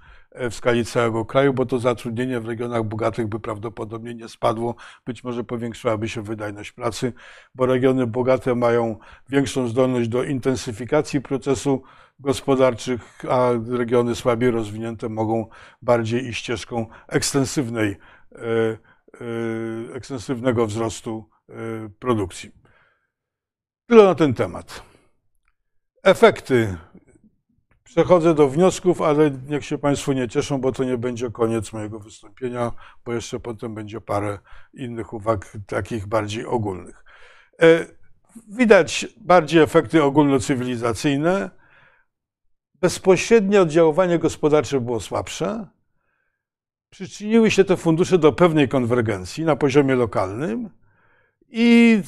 w skali całego kraju, bo to zatrudnienie w regionach bogatych by prawdopodobnie nie spadło. Być może powiększyłaby się wydajność pracy, bo regiony bogate mają większą zdolność do intensyfikacji procesu gospodarczych, a regiony słabiej rozwinięte mogą bardziej iść ścieżką ekstensywnej, e, e, ekstensywnego wzrostu e, produkcji. Tyle na ten temat. Efekty Przechodzę do wniosków, ale niech się Państwo nie cieszą, bo to nie będzie koniec mojego wystąpienia, bo jeszcze potem będzie parę innych uwag, takich bardziej ogólnych. E, widać bardziej efekty ogólnocywilizacyjne. Bezpośrednie oddziaływanie gospodarcze było słabsze. Przyczyniły się te fundusze do pewnej konwergencji na poziomie lokalnym i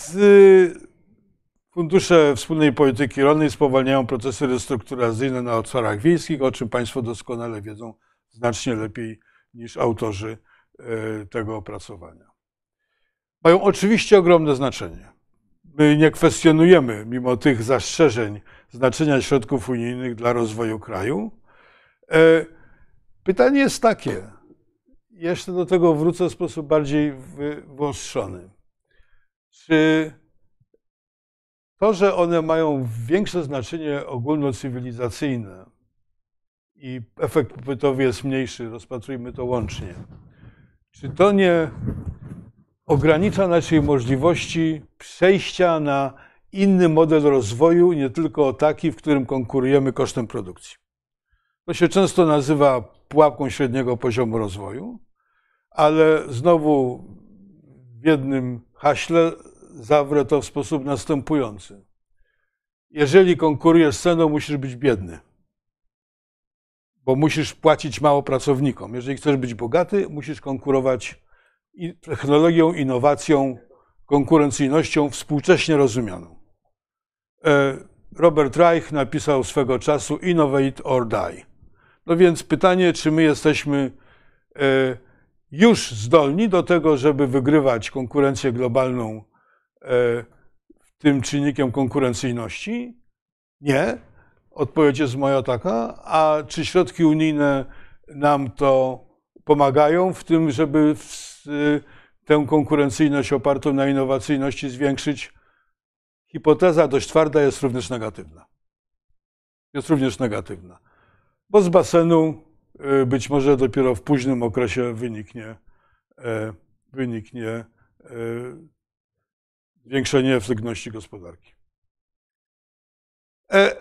Fundusze wspólnej polityki rolnej spowalniają procesy restrukturyzacyjne na obszarach wiejskich, o czym Państwo doskonale wiedzą znacznie lepiej niż autorzy e, tego opracowania. Mają oczywiście ogromne znaczenie. My nie kwestionujemy, mimo tych zastrzeżeń, znaczenia środków unijnych dla rozwoju kraju. E, pytanie jest takie, jeszcze do tego wrócę w sposób bardziej wyostrzony. Czy to, że one mają większe znaczenie ogólnocywilizacyjne i efekt popytowy jest mniejszy, rozpatrujmy to łącznie, czy to nie ogranicza naszej możliwości przejścia na inny model rozwoju, nie tylko taki, w którym konkurujemy kosztem produkcji? To się często nazywa pułapką średniego poziomu rozwoju, ale znowu w jednym haśle zawrę to w sposób następujący. Jeżeli konkurujesz z ceną, musisz być biedny, bo musisz płacić mało pracownikom. Jeżeli chcesz być bogaty, musisz konkurować technologią, innowacją, konkurencyjnością współcześnie rozumianą. E, Robert Reich napisał swego czasu Innovate or Die. No więc pytanie, czy my jesteśmy e, już zdolni do tego, żeby wygrywać konkurencję globalną tym czynnikiem konkurencyjności? Nie. Odpowiedź jest moja taka. A czy środki unijne nam to pomagają w tym, żeby tę konkurencyjność opartą na innowacyjności zwiększyć? Hipoteza dość twarda jest również negatywna. Jest również negatywna. Bo z basenu e, być może dopiero w późnym okresie wyniknie, e, wyniknie zwiększenie efektywności gospodarki. E,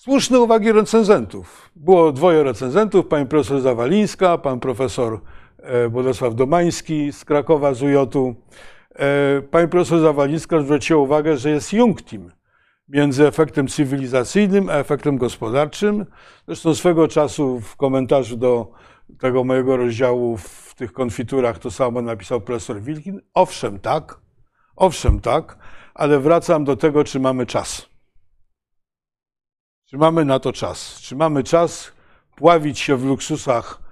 Słuszne uwagi recenzentów. Było dwoje recenzentów, pani profesor Zawalińska, pan profesor e, Władysław Domański z Krakowa z UJ-u. E, pani profesor Zawalińska zwróciła uwagę, że jest Jungtim między efektem cywilizacyjnym a efektem gospodarczym. Zresztą swego czasu w komentarzu do tego mojego rozdziału w tych konfiturach to samo napisał profesor Wilkin. Owszem, tak, owszem, tak, ale wracam do tego, czy mamy czas. Czy mamy na to czas? Czy mamy czas pławić się w luksusach,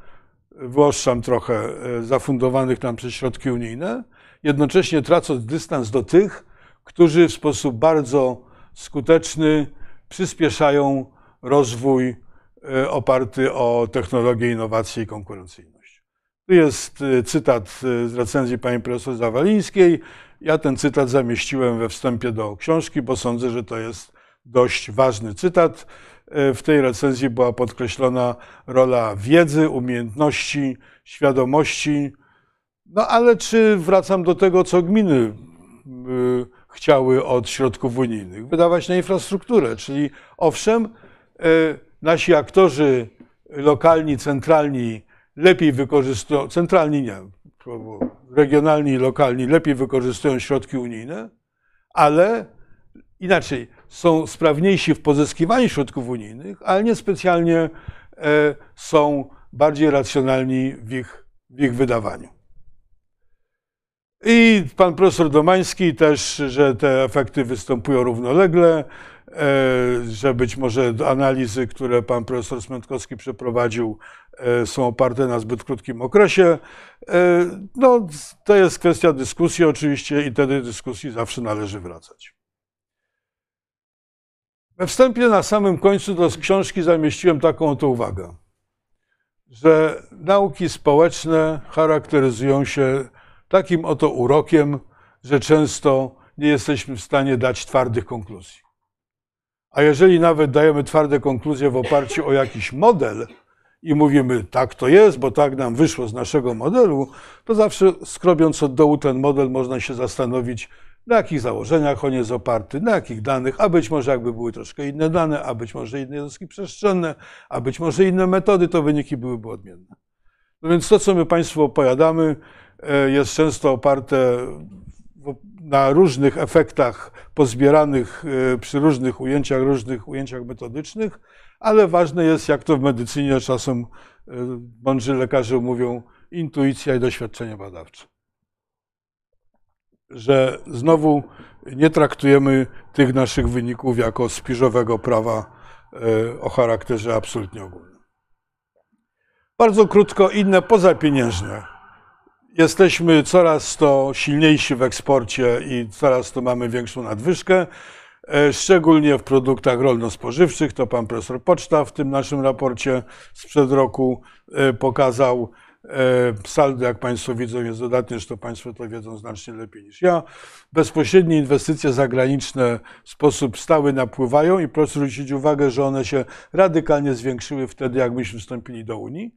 wyoszczam trochę, e, zafundowanych nam przez środki unijne, jednocześnie tracąc dystans do tych, którzy w sposób bardzo skuteczny przyspieszają rozwój e, oparty o technologię, innowację i konkurencyjność. Tu jest e, cytat z recenzji pani profesor Zawalińskiej. Ja ten cytat zamieściłem we wstępie do książki, bo sądzę, że to jest dość ważny cytat. E, w tej recenzji była podkreślona rola wiedzy, umiejętności, świadomości. No ale czy wracam do tego, co gminy chciały od środków unijnych? Wydawać na infrastrukturę, czyli owszem, e, nasi aktorzy lokalni, centralni lepiej wykorzystują, centralni nie, regionalni i lokalni lepiej wykorzystują środki unijne, ale inaczej, są sprawniejsi w pozyskiwaniu środków unijnych, ale niespecjalnie e, są bardziej racjonalni w ich, w ich wydawaniu. I pan profesor Domański też, że te efekty występują równolegle, że być może analizy, które pan profesor Smętkowski przeprowadził, e, są oparte na zbyt krótkim okresie. No, to jest kwestia dyskusji oczywiście i wtedy dyskusji zawsze należy wracać. We wstępie na samym końcu do książki zamieściłem taką oto uwagę, że nauki społeczne charakteryzują się takim oto urokiem, że często nie jesteśmy w stanie dać twardych konkluzji. A jeżeli nawet dajemy twarde konkluzje w oparciu o jakiś model i mówimy, tak to jest, bo tak nam wyszło z naszego modelu, to zawsze skrobiąc od dołu ten model można się zastanowić, na jakich założeniach on jest oparty, na jakich danych, a być może jakby były troszkę inne dane, a być może inne jednostki przestrzenne, a być może inne metody, to wyniki byłyby odmienne. No więc to, co my Państwu opowiadamy, e, jest często oparte na różnych efektach pozbieranych e, przy różnych ujęciach, różnych ujęciach metodycznych, ale ważne jest, jak to w medycynie czasem e, mądrzy lekarze mówią, intuicja i doświadczenie badawcze że znowu nie traktujemy tych naszych wyników jako spiżowego prawa e, o charakterze absolutnie ogólnym. Bardzo krótko, inne pozapieniężne. Jesteśmy coraz to silniejsi w eksporcie i coraz to mamy większą nadwyżkę, e, szczególnie w produktach rolno-spożywczych. To pan profesor Poczta w tym naszym raporcie sprzed roku e, pokazał. E, saldo, jak Państwo widzą, jest dodatnie, że to Państwo to wiedzą znacznie lepiej niż ja. Bezpośrednie inwestycje zagraniczne w sposób stały napływają i proszę zwrócić uwagę, że one się radykalnie zwiększyły wtedy, jak myśmy wstąpili do Unii,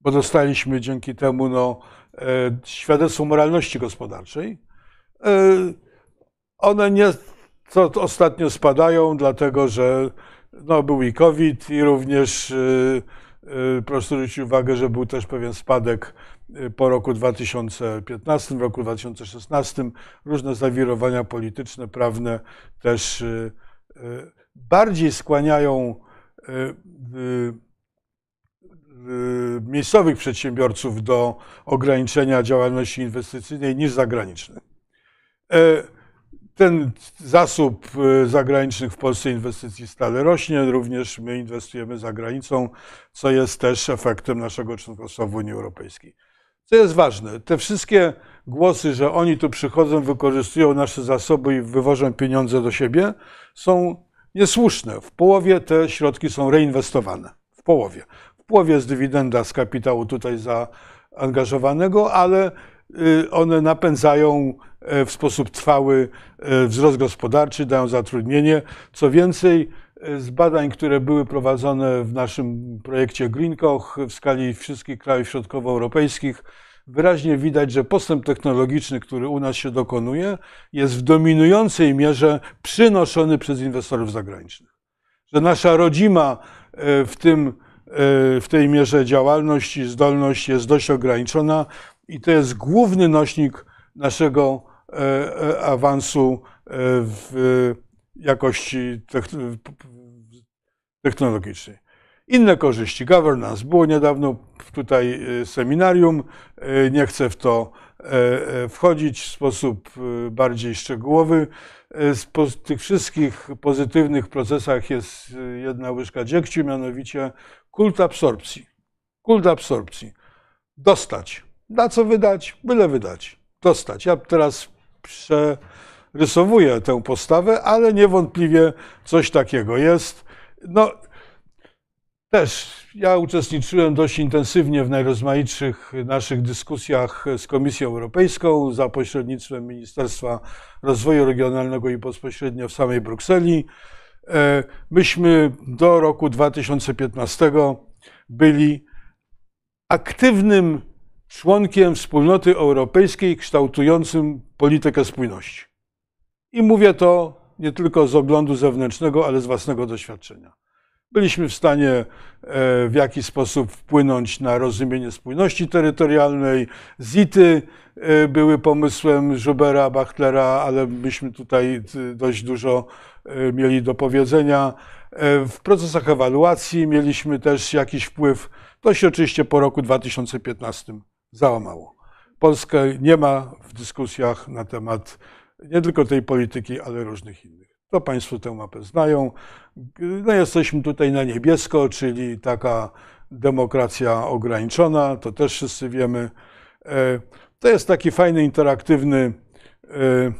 bo dostaliśmy dzięki temu no, e, świadectwo moralności gospodarczej. E, one nie co ostatnio spadają, dlatego że no, był i COVID i również Y, proszę zwrócić uwagę, że był też pewien spadek po roku 2015, w roku 2016. Różne zawirowania polityczne, prawne też bardziej skłaniają miejscowych przedsiębiorców do ograniczenia działalności inwestycyjnej niż zagranicznych. E, ten zasób y, zagranicznych w Polsce inwestycji stale rośnie, również my inwestujemy za granicą, co jest też efektem naszego członkostwa w Unii Europejskiej. Co jest ważne, te wszystkie głosy, że oni tu przychodzą, wykorzystują nasze zasoby i wywożą pieniądze do siebie, są niesłuszne. W połowie te środki są reinwestowane. W połowie. Połowie jest dywidenda z kapitału tutaj zaangażowanego, ale y, one napędzają E, w sposób trwały e, wzrost gospodarczy, dają zatrudnienie. Co więcej, e, z badań, które były prowadzone w naszym projekcie Green Koch w skali wszystkich krajów środkowoeuropejskich, wyraźnie widać, że postęp technologiczny, który u nas się dokonuje, jest w dominującej mierze przynoszony przez inwestorów zagranicznych. że nasza rodzima w, tym, w tej mierze działalność i zdolność jest dość ograniczona i to jest główny nośnik naszego awansu w jakości technologicznej. Inne korzyści. Governance. Było niedawno tutaj e, seminarium. E, nie chcę w to e, wchodzić w sposób bardziej szczegółowy. W tych wszystkich pozytywnych procesach jest jedna łyżka dziegciu, mianowicie kult absorpcji. Kult absorpcji. Dostać. Na co wydać? Byle wydać. Dostać. Ja teraz przerysowuję tę postawę, ale niewątpliwie coś takiego jest. No, też ja uczestniczyłem dość intensywnie w najrozmaitszych naszych dyskusjach z Komisją Europejską za pośrednictwem Ministerstwa Rozwoju Regionalnego i bezpośrednio w samej Brukseli. E, myśmy do roku 2015 byli aktywnym członkiem wspólnoty europejskiej kształtującym politykę spójności. I mówię to nie tylko z oglądu zewnętrznego, ale z własnego doświadczenia. Byliśmy w stanie e, w jakiś sposób wpłynąć na rozumienie spójności terytorialnej. ZIT-y e, były pomysłem Żubera, Bachtlera, ale myśmy tutaj dość dużo e, mieli do powiedzenia. W procesach ewaluacji mieliśmy też jakiś wpływ. To się oczywiście po roku 2015 załamało. Polska nie ma w dyskusjach na temat nie tylko tej polityki, ale różnych innych. To Państwo tę mapę znają. No jesteśmy tutaj na niebiesko, czyli taka demokracja ograniczona, to też wszyscy wiemy. E, to jest taki fajny, interaktywny e, e,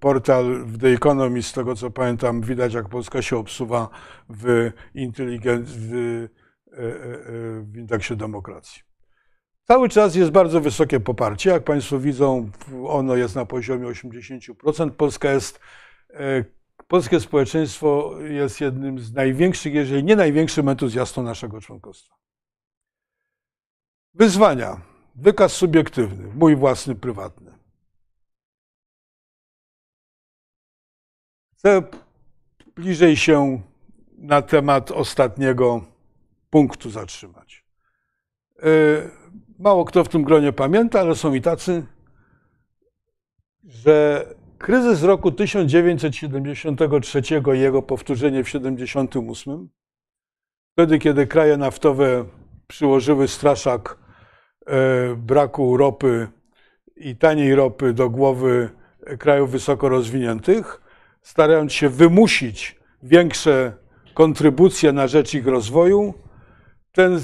portal w The Economist, z tego co pamiętam, widać jak Polska się obsuwa w, w, w indeksie demokracji. Cały czas jest bardzo wysokie poparcie. Jak Państwo widzą, ono jest na poziomie 80%. Polska jest polskie społeczeństwo jest jednym z największych, jeżeli nie największym entuzjastą naszego członkostwa. Wyzwania. Wykaz subiektywny, mój własny, prywatny. Chcę bliżej się na temat ostatniego punktu zatrzymać. E, mało kto w tym gronie pamięta, ale są i tacy, że Kryzys roku 1973 i jego powtórzenie w 1978, wtedy kiedy kraje naftowe przyłożyły straszak e, braku ropy i taniej ropy do głowy krajów wysoko rozwiniętych, starając się wymusić większe kontrybucje na rzecz ich rozwoju, ten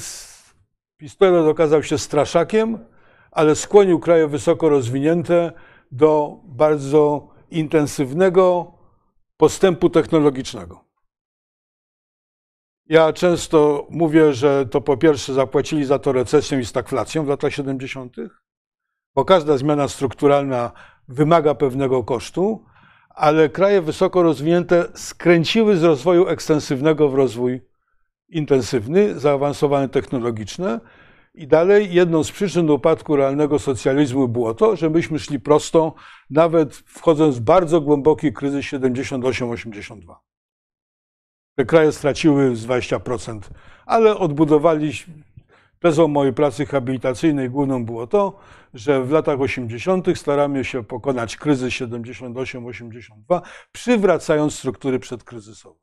pistolet okazał się straszakiem, ale skłonił kraje wysoko rozwinięte do bardzo intensywnego postępu technologicznego. Ja często mówię, że to po pierwsze zapłacili za to recesją i stagflacją w latach 70., bo każda zmiana strukturalna wymaga pewnego kosztu, ale kraje wysoko rozwinięte skręciły z rozwoju ekstensywnego w rozwój intensywny, zaawansowany technologiczny i dalej jedną z przyczyn upadku realnego socjalizmu było to, że myśmy szli prosto, nawet wchodząc w bardzo głęboki kryzys 78-82. Te kraje straciły z 20%, ale odbudowaliśmy. Tezą mojej pracy habilitacyjnej główną było to, że w latach 80. staramy się pokonać kryzys 78-82, przywracając struktury przedkryzysowe.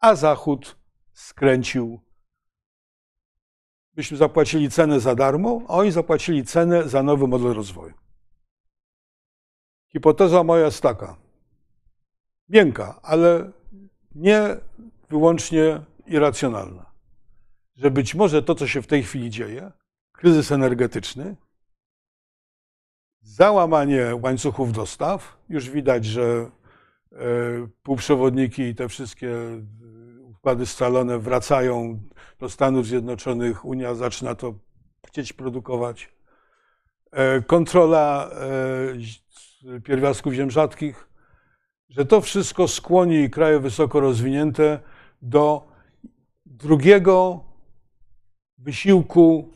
A Zachód skręcił byśmy zapłacili cenę za darmo, a oni zapłacili cenę za nowy model rozwoju. Hipoteza moja jest taka, miękka, ale nie wyłącznie irracjonalna, że być może to, co się w tej chwili dzieje, kryzys energetyczny, załamanie łańcuchów dostaw, już widać, że e, półprzewodniki i te wszystkie układy scalone wracają do Stanów Zjednoczonych, Unia zaczyna to chcieć produkować. E, kontrola e, pierwiastków ziem rzadkich, że to wszystko skłoni kraje wysoko rozwinięte do drugiego wysiłku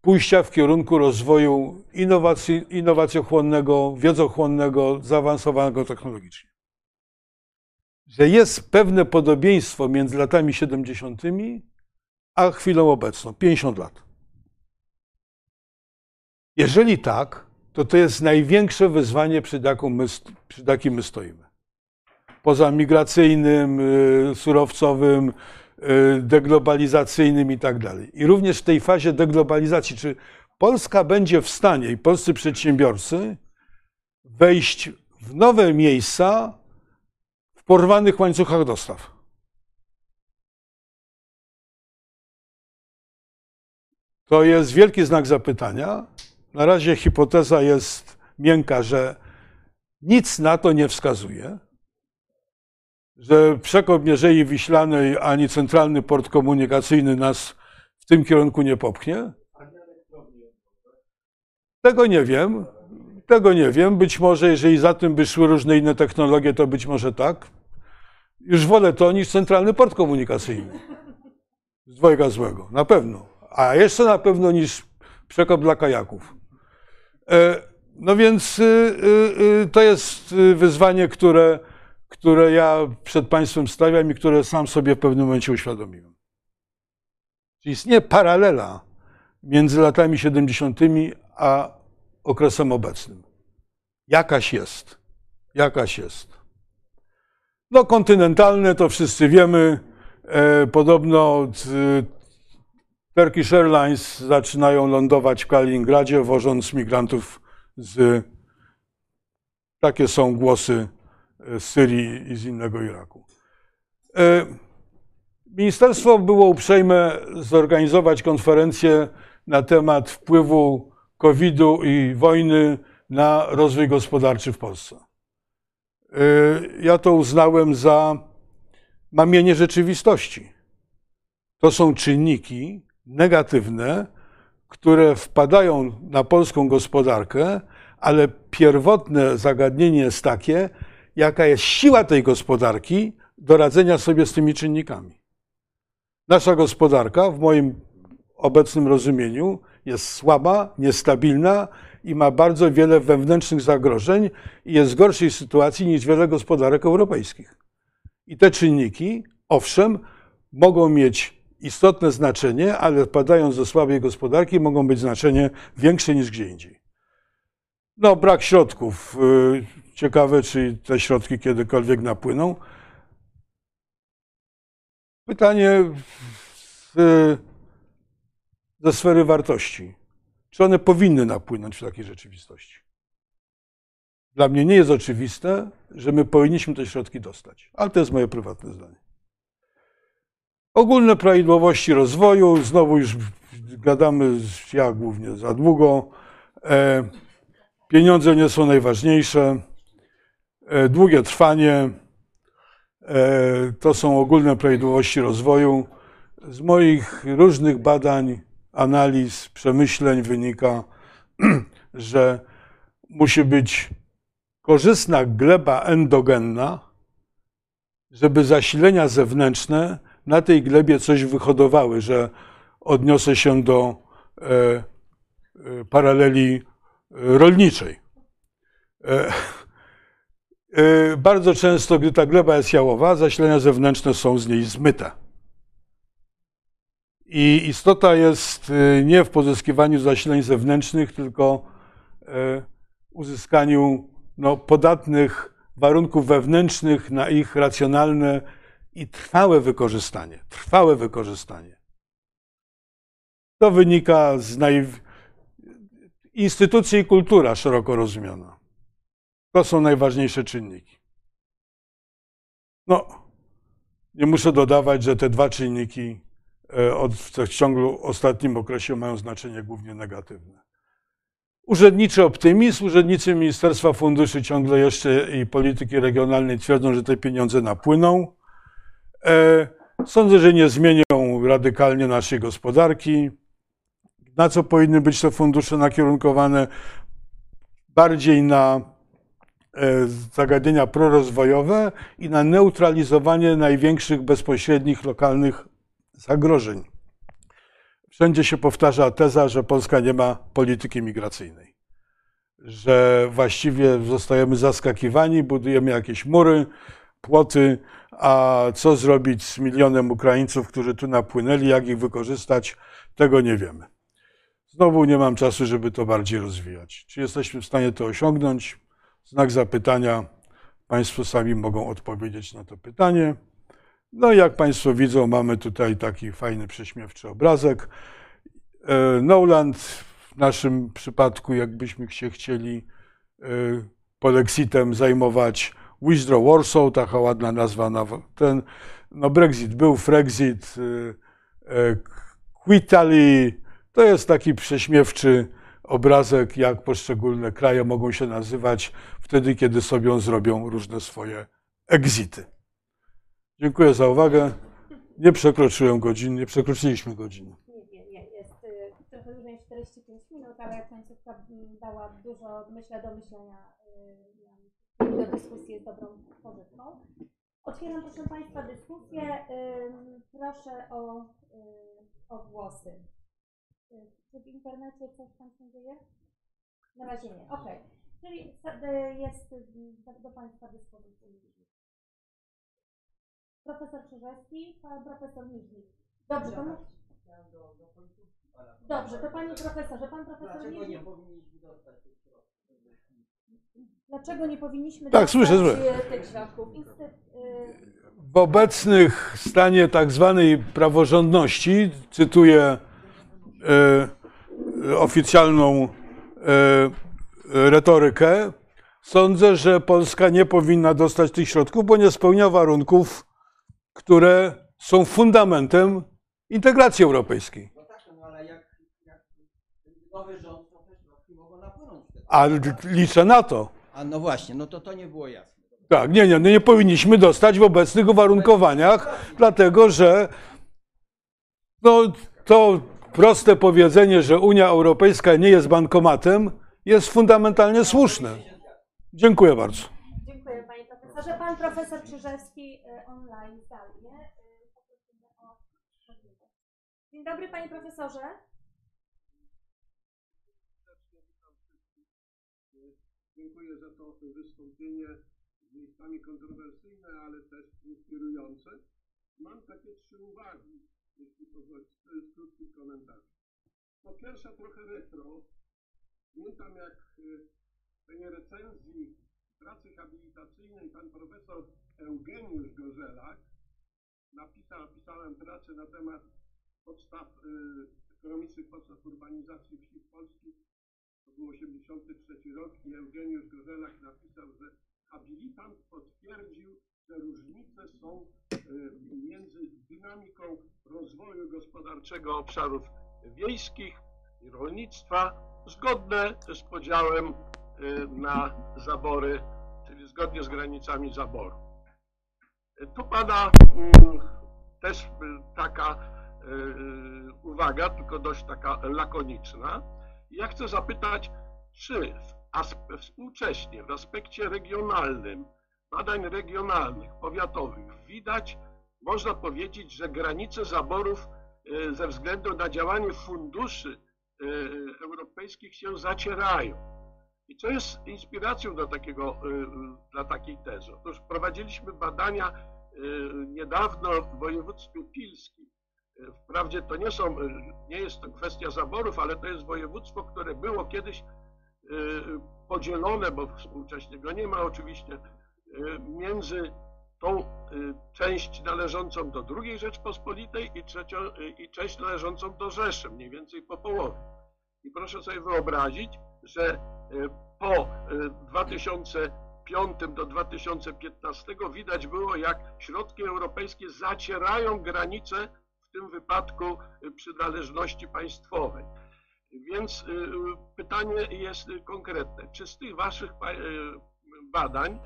pójścia w kierunku rozwoju innowacji, innowacjochłonnego, wiedzochłonnego, zaawansowanego technologicznie. że jest pewne podobieństwo między latami 70. a chwilą obecną 50 lat. Jeżeli tak, to to jest największe wyzwanie, przed, my, przed jakim my stoimy. Poza migracyjnym, y, surowcowym, y, deglobalizacyjnym i tak dalej. I również w tej fazie deglobalizacji, czy Polska będzie w stanie i polscy przedsiębiorcy wejść w nowe miejsca w porwanych łańcuchach dostaw. To jest wielki znak zapytania. Na razie hipoteza jest miękka, że nic na to nie wskazuje, że przekop Mierzei Wiślanej ani centralny port komunikacyjny nas w tym kierunku nie popchnie. Tego nie wiem. Tego nie wiem. Być może, jeżeli za tym by szły różne inne technologie, to być może tak. Już wolę to niż centralny port komunikacyjny. Z dwojga złego. Na pewno. A jeszcze na pewno niż przekop dla kajaków. E, no więc y, y, y, to jest wyzwanie, które, które ja przed Państwem stawiam i które sam sobie w pewnym momencie uświadomiłem. Czyli istnieje paralela między latami 70. a okresem obecnym. Jakaś jest. Jakaś jest. No, kontynentalne to wszyscy wiemy. E, podobno Turkish Airlines zaczynają lądować w Kaliningradzie, wożąc migrantów z. Takie są głosy z Syrii i z innego Iraku. E, ministerstwo było uprzejme zorganizować konferencję na temat wpływu COVID-u i wojny na rozwój gospodarczy w Polsce. E, ja to uznałem za mamienie rzeczywistości. To są czynniki negatywne, które wpadają na polską gospodarkę, ale pierwotne zagadnienie jest takie, jaka jest siła tej gospodarki do radzenia sobie z tymi czynnikami. Nasza gospodarka, w moim obecnym rozumieniu, jest słaba, niestabilna i ma bardzo wiele wewnętrznych zagrożeń i jest w gorszej sytuacji niż wiele gospodarek europejskich. I te czynniki, owszem, mogą mieć istotne znaczenie, ale wpadając ze słabej gospodarki, mogą być znaczenie większe niż gdzie indziej. No, brak środków. Y, ciekawe, czy te środki kiedykolwiek napłyną. Pytanie ze sfery wartości. Czy one powinny napłynąć w takiej rzeczywistości? Dla mnie nie jest oczywiste, że my powinniśmy te środki dostać, ale to jest moje prywatne zdanie. Ogólne prawidłowości rozwoju, znowu już gadamy, ja głównie za długo. E, pieniądze nie są najważniejsze. E, długie trwanie e, to są ogólne prawidłowości rozwoju. Z moich różnych badań, analiz, przemyśleń wynika, że musi być korzystna gleba endogenna, żeby zasilenia zewnętrzne na tej glebie coś wyhodowały, że odniosę się do e, e, paraleli rolniczej. E, bardzo często, gdy ta gleba jest jałowa, zasilenia zewnętrzne są z niej zmyte. I istota jest nie w pozyskiwaniu zasileń zewnętrznych, tylko uzyskaniu no, podatnych warunków wewnętrznych na ich racjonalne i trwałe wykorzystanie. Trwałe wykorzystanie. To wynika z naj... instytucji i kultura szeroko rozumiana. To są najważniejsze czynniki. No, nie muszę dodawać, że te dwa czynniki e, w ciągu ostatnim okresie mają znaczenie głównie negatywne. Urzędniczy optymizm, urzędnicy Ministerstwa Funduszy ciągle jeszcze i polityki regionalnej twierdzą, że te pieniądze napłyną. E, sądzę, że nie zmienią radykalnie naszej gospodarki. Na co powinny być te fundusze nakierunkowane? Bardziej na e, zagadnienia prorozwojowe i na neutralizowanie największych bezpośrednich lokalnych zagrożeń. Wszędzie się powtarza teza, że Polska nie ma polityki migracyjnej, że właściwie zostajemy zaskakiwani, budujemy jakieś mury, płoty, a co zrobić z milionem Ukraińców, którzy tu napłynęli, jak ich wykorzystać, tego nie wiemy. Znowu nie mam czasu, żeby to bardziej rozwijać. Czy jesteśmy w stanie to osiągnąć? Znak zapytania. Państwo sami mogą odpowiedzieć na to pytanie. No i jak Państwo widzą, mamy tutaj taki fajny, prześmiewczy obrazek. E, Noland w naszym przypadku, jakbyśmy się chcieli e, polexitem zajmować, Withdraw Warsaw, taka ładna nazwa na ten, no Brexit był, Frexit, Quitali, to jest taki prześmiewczy obrazek, jak poszczególne kraje mogą się nazywać wtedy, kiedy sobie zrobią różne swoje exity. Dziękuję za uwagę. Nie przekroczyłem godzin, nie przekroczyliśmy godziny. Nie, nie. Jest y, trochę niż 45 minut, ale końcówka mm, dała dużo, myślę, do myślenia y. do dyskusji jest dobrą pozytką. Otwieram, proszę Państwa, dyskusję. Proszę o, y, o głosy. Y, Czy w internecie coś tam się dzieje? Na razie nie. Okej. Czyli y, jest do, Państwa dyspozycji. Profesor Krzyżewski, pan profesor Niżnik. Dobrze, to mów. Dobrze, to panie profesorze, pan profesor Dlaczego nie Niżnik. powinniśmy dostać tych? Dlaczego nie powinniśmy Tak, dostać, słyszę, słyszę. y, tych środków? Y, W obecnych stanie tak zwanej praworządności, cytuję e, oficjalną e, retorykę, sądzę, że Polska nie powinna dostać tych środków, bo nie spełnia warunków, które są fundamentem integracji europejskiej. No tak, no ale jak, nowy rząd, to te środki mogą napłynąć. A liczę na to. A no właśnie, no to to nie było jasne. Tak, nie, nie, no nie powinniśmy dostać w obecnych uwarunkowaniach, dlatego że no, to proste powiedzenie, że Unia Europejska nie jest bankomatem, jest fundamentalnie słuszne. Dziękuję bardzo. dziękuję panie profesorze. Pan profesor Krzyżewski y, online zdalnie. Możliwość. Dzień dobry panie profesorze. Dziękuję za to wystąpienie z miejscami kontrowersyjne, ale też inspirujące. Mam takie trzy uwagi, jeśli pozwolicie, to jest krótki komentarz. Po pierwsze trochę retro. Pamiętam jak y, w tej recenzji pracy habilitacyjnej pan profesor Eugeniusz Gorzelak napisał, napisałem pracę na temat podstaw, y, ekonomicznych podstaw urbanizacji wsi w Polsce to był 83 rok i Eugeniusz Gorzelak napisał, że habilitant potwierdził, że różnice są e, między dynamiką rozwoju gospodarczego obszarów wiejskich i rolnictwa zgodne z podziałem e, na zabory, czyli zgodnie z granicami zaboru. E, Tu pada mm, też taka uwaga, tylko dość taka lakoniczna. Ja chcę zapytać, czy w współcześnie w aspekcie regionalnym, badań regionalnych, powiatowych, widać, można powiedzieć, że granice zaborów e, ze względu na działanie funduszy e, europejskich się zacierają. I co jest inspiracją do takiego, e, dla takiej tezy? Otóż prowadziliśmy badania niedawno w województwie pilskim. Wprawdzie to nie są, nie jest to kwestia zaborów, ale to jest województwo, które było kiedyś e, podzielone, bo współcześnie go nie ma oczywiście, e, między tą e, część należącą do II Rzeczpospolitej i, trzecią, i część należącą do Rzeszy, mniej więcej po połowie. I proszę sobie wyobrazić, że po e, 2005 do 2015 widać było, jak środki europejskie zacierają granice, tym wypadku e, przynależności państwowej. Więc y, y, pytanie jest y, konkretne. Czy z tych Waszych y, badań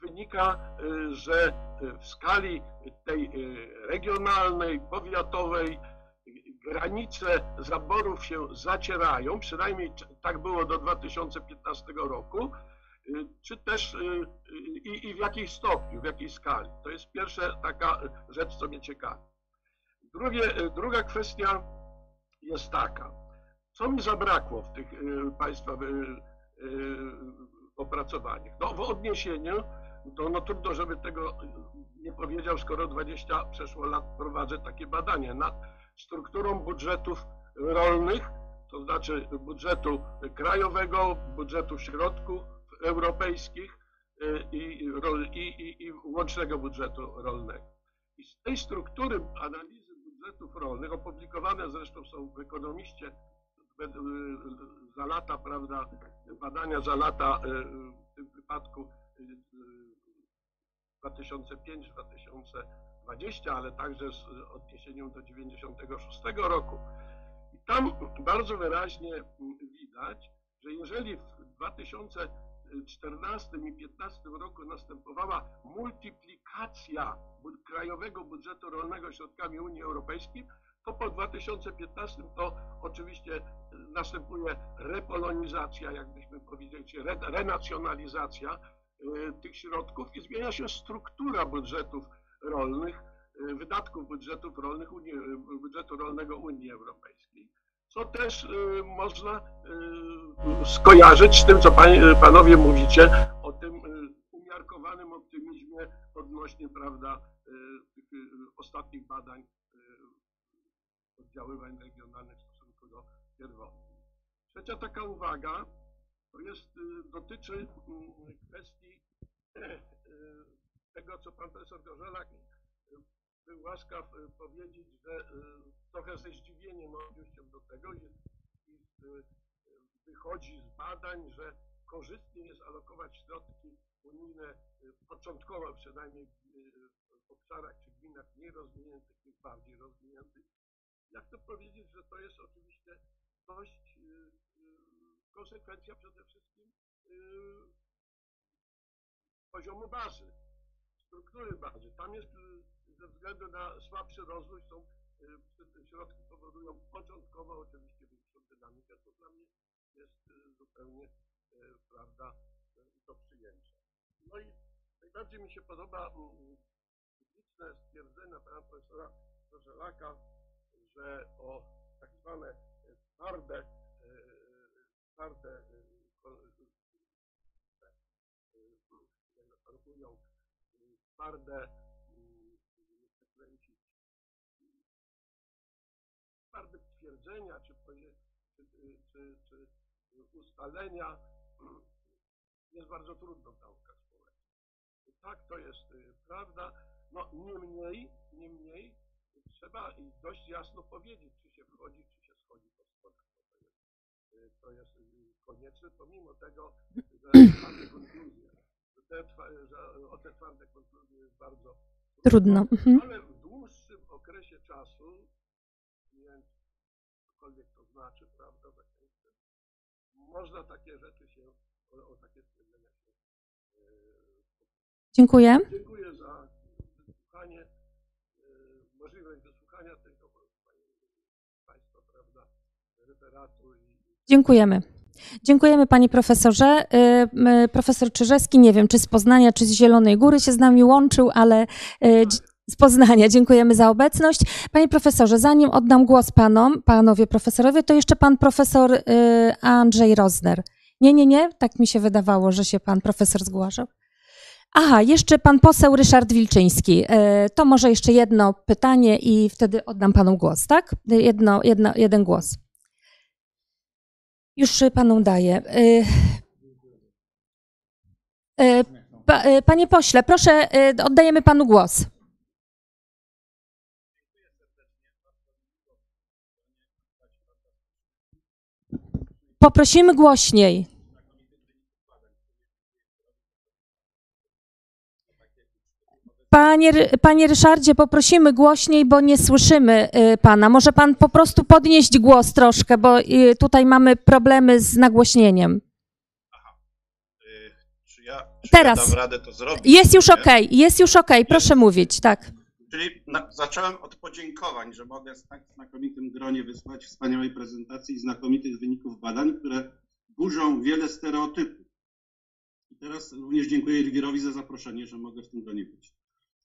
wynika, y, że y, w skali tej y, regionalnej, powiatowej y, granice zaborów się zacierają, przynajmniej tak było do 2015 roku, y, czy też y, y, i, i w jakiej stopniu, w jakiej skali? To jest pierwsza taka rzecz, co mnie ciekawi. Drugie, y, druga kwestia jest taka. Co mi zabrakło w tych y, Państwa y, opracowaniach? No, w odniesieniu to no trudno, żeby tego nie powiedział, skoro 20 przeszło lat prowadzę takie badania nad strukturą budżetów rolnych, to znaczy budżetu krajowego, budżetu środków europejskich i, i, i, i łącznego budżetu rolnego. I z tej struktury analizy budżetów rolnych, opublikowane zresztą są w Ekonomiście y, za lata, prawda, badania za lata, y, w tym wypadku y, y, 2005-2020, ale także z odniesieniem do 96 roku. I tam bardzo wyraźnie widać, że jeżeli w 2014 i 2015 roku następowała multiplikacja krajowego budżetu rolnego środkami Unii Europejskiej, to po 2015 to oczywiście y, następuje repolonizacja, jakbyśmy powiedzieli, re, renacjonalizacja y, tych środków i zmienia się struktura budżetów rolnych, y, wydatków budżetów rolnych Unii, budżetu rolnego Unii Europejskiej. Co też y, można y, skojarzyć z tym, co pań, panowie mówicie o tym y, umiarkowanym optymizmie odnośnie, prawda, y, tych y, ostatnich badań y, oddziaływań regionalnych w stosunku do pierwotnych. Trzecia taka uwaga to jest, y, dotyczy kwestii y, tego, co pan profesor Gorzelak y, był łaskaw y, powiedzieć, że y, trochę ze zdziwieniem odniósł się do tego i, y, wychodzi z badań, że korzystnie jest alokować środki unijne początkowo przynajmniej w, obszarach czy gminach mniej rozwiniętych niż bardziej rozwiniętych. Jak to powiedzieć, że to jest oczywiście dość konsekwencja przede wszystkim poziomu bazy, struktury bazy. Tam jest ze względu na słabszy rozwój są y, środki powodują początkowo oczywiście większą dynamikę, to dla mnie jest y, zupełnie y, prawda y, do przyjęcia. No i najbardziej mi się podoba mm, liczne stwierdzenia pana profesora Żelaka, że o tak zwane y, twarde, y, y, twarde y, y, y, y, twarde twierdzenia czy, czy, czy, czy, ustalenia jest bardzo trudną nauka społeczna. I Tak, to jest y, prawda. No niemniej, niemniej trzeba i dość jasno powiedzieć, czy się wchodzi, czy się schodzi po schodach. To jest, y, to jest konieczne, pomimo tego, że twarde konkluzje, że te, że o te twarde konkluzje jest bardzo Trudno. Mhm. ale w dłuższym okresie czasu, znaczy, prawda, można takie rzeczy się, o, o takie stwierdzenia się. e, Dziękuję. Dziękuję za wysłuchanie, e, możliwość wysłuchania tego Państwa, prawda, referatu i Dziękujemy. Dziękujemy panie profesorze. Y, Profesor Czyżewski, nie wiem czy z Poznania, czy z Zielonej Góry się z nami łączył, ale z Poznania dziękujemy za obecność. Panie profesorze, zanim oddam głos panom, panowie profesorowie, to jeszcze pan profesor y, Andrzej Rozner. Nie, nie, nie, tak mi się wydawało, że się pan profesor zgłaszał. Aha, jeszcze pan poseł Ryszard Wilczyński. Y, To może jeszcze jedno pytanie i wtedy oddam panu głos, tak? Jedno, jedno, jeden głos. Już panu daję. Y, y, y, Panie pośle, proszę, y, oddajemy panu głos. Poprosimy głośniej. Panie, panie Ryszardzie, poprosimy głośniej, bo nie słyszymy y, pana. Może pan po prostu podnieść głos troszkę, bo y, tutaj mamy problemy z nagłośnieniem. Y, Czy ja, czy Teraz. ja dam radę to zrobić? Jest już okej, jest już okej, proszę mówić, tak. Czyli na, zacząłem od podziękowań, że mogę w tak znakomitym gronie wysłać wspaniałej prezentacji i znakomitych wyników badań, które burzą wiele stereotypów. I teraz również dziękuję Elwirowi za zaproszenie, że mogę w tym gronie być.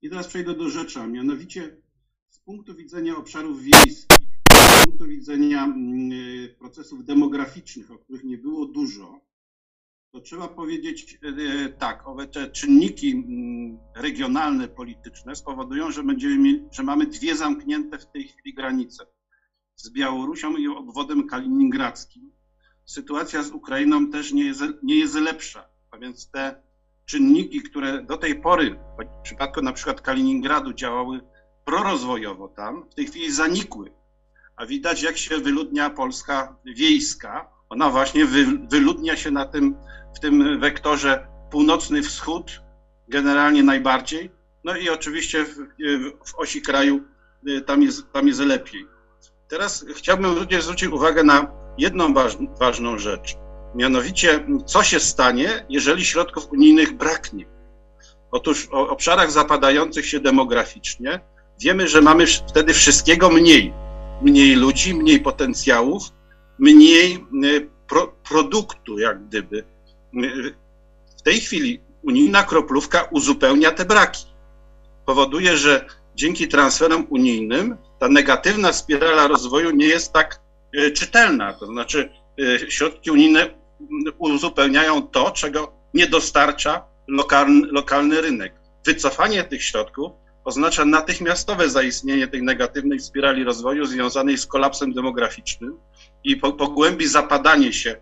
I teraz przejdę do rzeczy, a mianowicie z punktu widzenia obszarów wiejskich, z punktu widzenia mm, procesów demograficznych, o których nie było dużo, to trzeba powiedzieć e, tak, owe te czynniki mm, regionalne, polityczne spowodują, że będziemy mieli, że mamy dwie zamknięte w tej chwili granice z Białorusią i obwodem kaliningradzkim. Sytuacja z Ukrainą też nie jest, nie jest lepsza, a więc te czynniki, które do tej pory, w przypadku na przykład Kaliningradu działały prorozwojowo tam, w tej chwili zanikły. A widać, jak się wyludnia Polska wiejska. Ona właśnie wy, wyludnia się na tym, w tym wektorze północny wschód, generalnie najbardziej. No i oczywiście w, w osi kraju y, tam jest, tam jest lepiej. Teraz chciałbym również zwrócić uwagę na jedną waż, ważną rzecz. Mianowicie, co się stanie, jeżeli środków unijnych braknie? Otóż o obszarach zapadających się demograficznie wiemy, że mamy wtedy wszystkiego mniej. Mniej ludzi, mniej potencjałów, mniej y, pro, produktu, jak gdyby. W tej chwili unijna kroplówka uzupełnia te braki. Powoduje, że dzięki transferom unijnym ta negatywna spirala rozwoju nie jest tak y, czytelna. To znaczy, y, środki unijne uzupełniają to, czego nie dostarcza lokalny, lokalny rynek. Wycofanie tych środków oznacza natychmiastowe zaistnienie tej negatywnej spirali rozwoju związanej z kolapsem demograficznym i pogłębi zapadanie się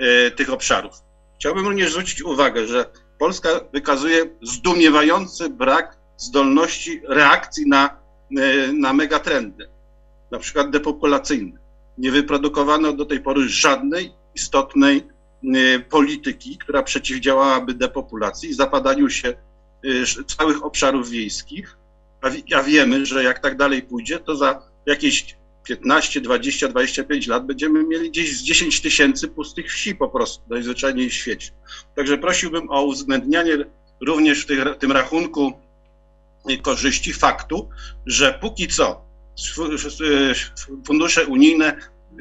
y, tych obszarów. Chciałbym również zwrócić uwagę, że Polska wykazuje zdumiewający brak zdolności reakcji na, na megatrendy, na przykład depopulacyjne. Nie wyprodukowano do tej pory żadnej istotnej Y, polityki, która przeciwdziałałaby depopulacji i zapadaniu się y, całych obszarów wiejskich, a, wiemy, że jak tak dalej pójdzie, to za jakieś 15, 20, 25 lat będziemy mieli gdzieś z 10 tysięcy pustych wsi po prostu, najzwyczajniej w świecie. Także prosiłbym o uwzględnianie również w tym rachunku korzyści faktu, że póki co fundusze unijne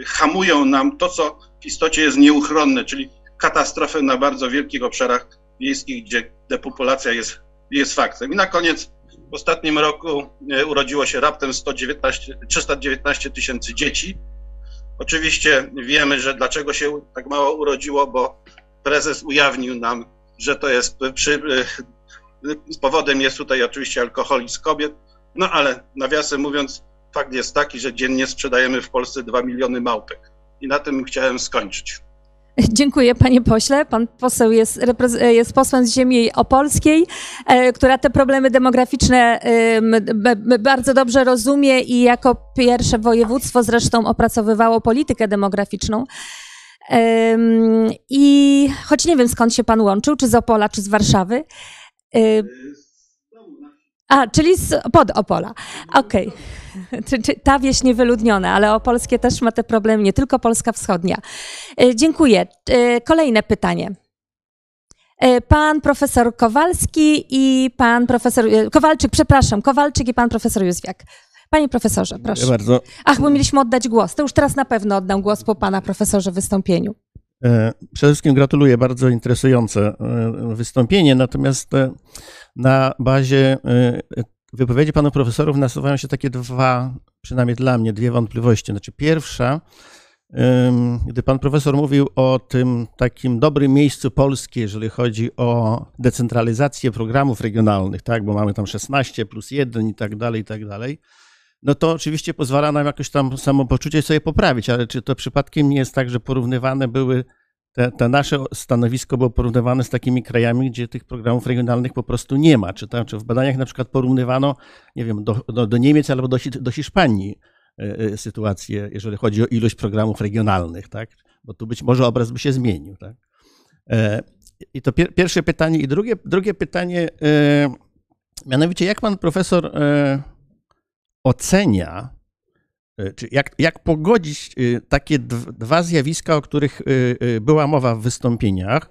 hamują nam to, co w istocie jest nieuchronne, czyli katastrofę na bardzo wielkich obszarach wiejskich, gdzie depopulacja jest, jest faktem. I na koniec w ostatnim roku e, urodziło się raptem 119, 319 tysięcy dzieci. Oczywiście wiemy, że dlaczego się tak mało urodziło, bo prezes ujawnił nam, że to jest przy, e, powodem jest tutaj oczywiście alkoholizm kobiet, no ale nawiasem mówiąc, fakt jest taki, że dziennie sprzedajemy w Polsce 2 miliony małpek. I na tym chciałem skończyć. Dziękuję panie pośle. Pan poseł jest, jest posłem z ziemi opolskiej, e, która te problemy demograficzne bardzo dobrze rozumie i jako pierwsze województwo zresztą opracowywało politykę demograficzną. I choć nie wiem skąd się pan łączył, czy z Opola, czy z Warszawy. E, a, czyli z, pod Opola. Okej. Okay. Ta wieś niewyludniona, ale opolskie też ma te problemy, nie tylko Polska Wschodnia. E, dziękuję. E, kolejne pytanie. E, pan profesor Kowalski i pan profesor. Kowalczyk, przepraszam, Kowalczyk i pan profesor Józwiak. Panie profesorze, proszę. Dziękuję bardzo. Ach, bo mieliśmy oddać głos. To już teraz na pewno oddam głos po pana profesorze wystąpieniu. Przede wszystkim gratuluję, bardzo interesujące wystąpienie, natomiast na bazie wypowiedzi panów profesorów nasuwają się takie dwa, przynajmniej dla mnie, dwie wątpliwości. Znaczy pierwsza, gdy pan profesor mówił o tym takim dobrym miejscu Polski, jeżeli chodzi o decentralizację programów regionalnych, tak, bo mamy tam 16 plus 1 i tak dalej, i tak dalej, no to oczywiście pozwala nam jakoś tam samopoczucie sobie poprawić, ale czy to przypadkiem nie jest tak, że porównywane były te, te, nasze stanowisko było porównywane z takimi krajami, gdzie tych programów regionalnych po prostu nie ma. Czy, czy w badaniach na przykład porównywano, nie wiem, do, do, do Niemiec albo do, do Hiszpanii e, sytuację, jeżeli chodzi o ilość programów regionalnych, tak? Bo tu być może obraz by się zmienił, tak? E, I to pier, pierwsze pytanie. I drugie, drugie pytanie, mianowicie jak pan profesor ocenia E, czy jak, jak pogodzić e, takie dwa zjawiska, o których e, była mowa w wystąpieniach,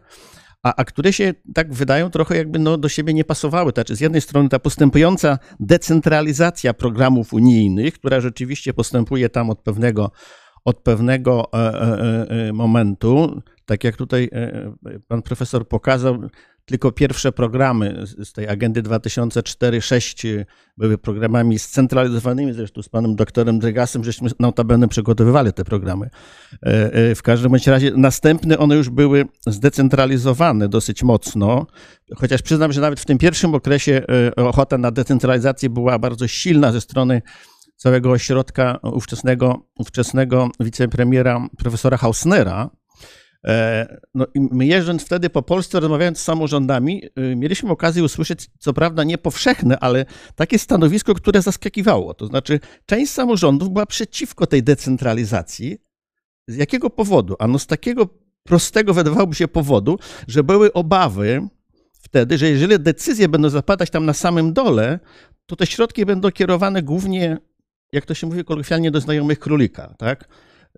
a, a które się tak wydają trochę jakby no, do siebie nie pasowały. Znaczy, z jednej strony ta postępująca decentralizacja programów unijnych, która rzeczywiście postępuje tam od pewnego, od pewnego momentu, tak jak tutaj pan profesor pokazał, tylko pierwsze programy z tej agendy 2004-6 były programami scentralizowanymi, zresztą z panem doktorem Dregasem, żeśmy notabene przygotowywali te programy. E, e, W każdym bądź razie następne one już były zdecentralizowane dosyć mocno, chociaż przyznam, że nawet w tym pierwszym okresie e, ochota na decentralizację była bardzo silna ze strony całego ośrodka ówczesnego, ówczesnego wicepremiera profesora Hausnera. E, No i my jeżdżąc wtedy po Polsce, rozmawiając z samorządami, y, mieliśmy okazję usłyszeć, co prawda nie powszechne, ale takie stanowisko, które zaskakiwało. To znaczy, część samorządów była przeciwko tej decentralizacji. Z jakiego powodu? Ano z takiego prostego, wydawałoby się, powodu, że były obawy wtedy, że jeżeli decyzje będą zapadać tam na samym dole, to te środki będą kierowane głównie, jak to się mówi kolokwialnie, do znajomych królika, tak?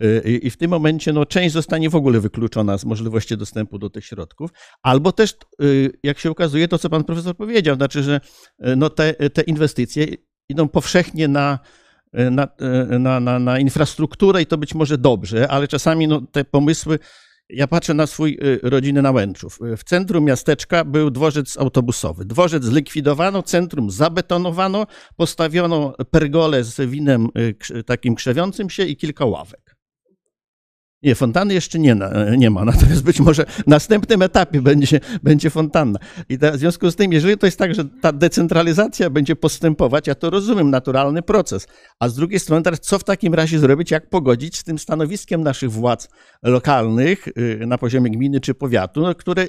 Y, I w tym momencie no, część zostanie w ogóle wykluczona z możliwości dostępu do tych środków, albo też, y, jak się okazuje, to co pan profesor powiedział, znaczy, że y, no, te, te inwestycje idą powszechnie na, na, na, na, na infrastrukturę i to być może dobrze, ale czasami no, te pomysły. Ja patrzę na swój rodzinny Nałęczów. W centrum miasteczka był dworzec autobusowy. Dworzec zlikwidowano, centrum zabetonowano, postawiono pergolę z winem takim krzewiącym się i kilka ławek. Nie, fontanny jeszcze nie, nie ma, natomiast być może w następnym etapie będzie, będzie fontanna. I ta, w związku z tym, jeżeli to jest tak, że ta decentralizacja będzie postępować, ja to rozumiem, naturalny proces. A z drugiej strony teraz, co w takim razie zrobić, jak pogodzić z tym stanowiskiem naszych władz lokalnych y, na poziomie gminy czy powiatu, no, które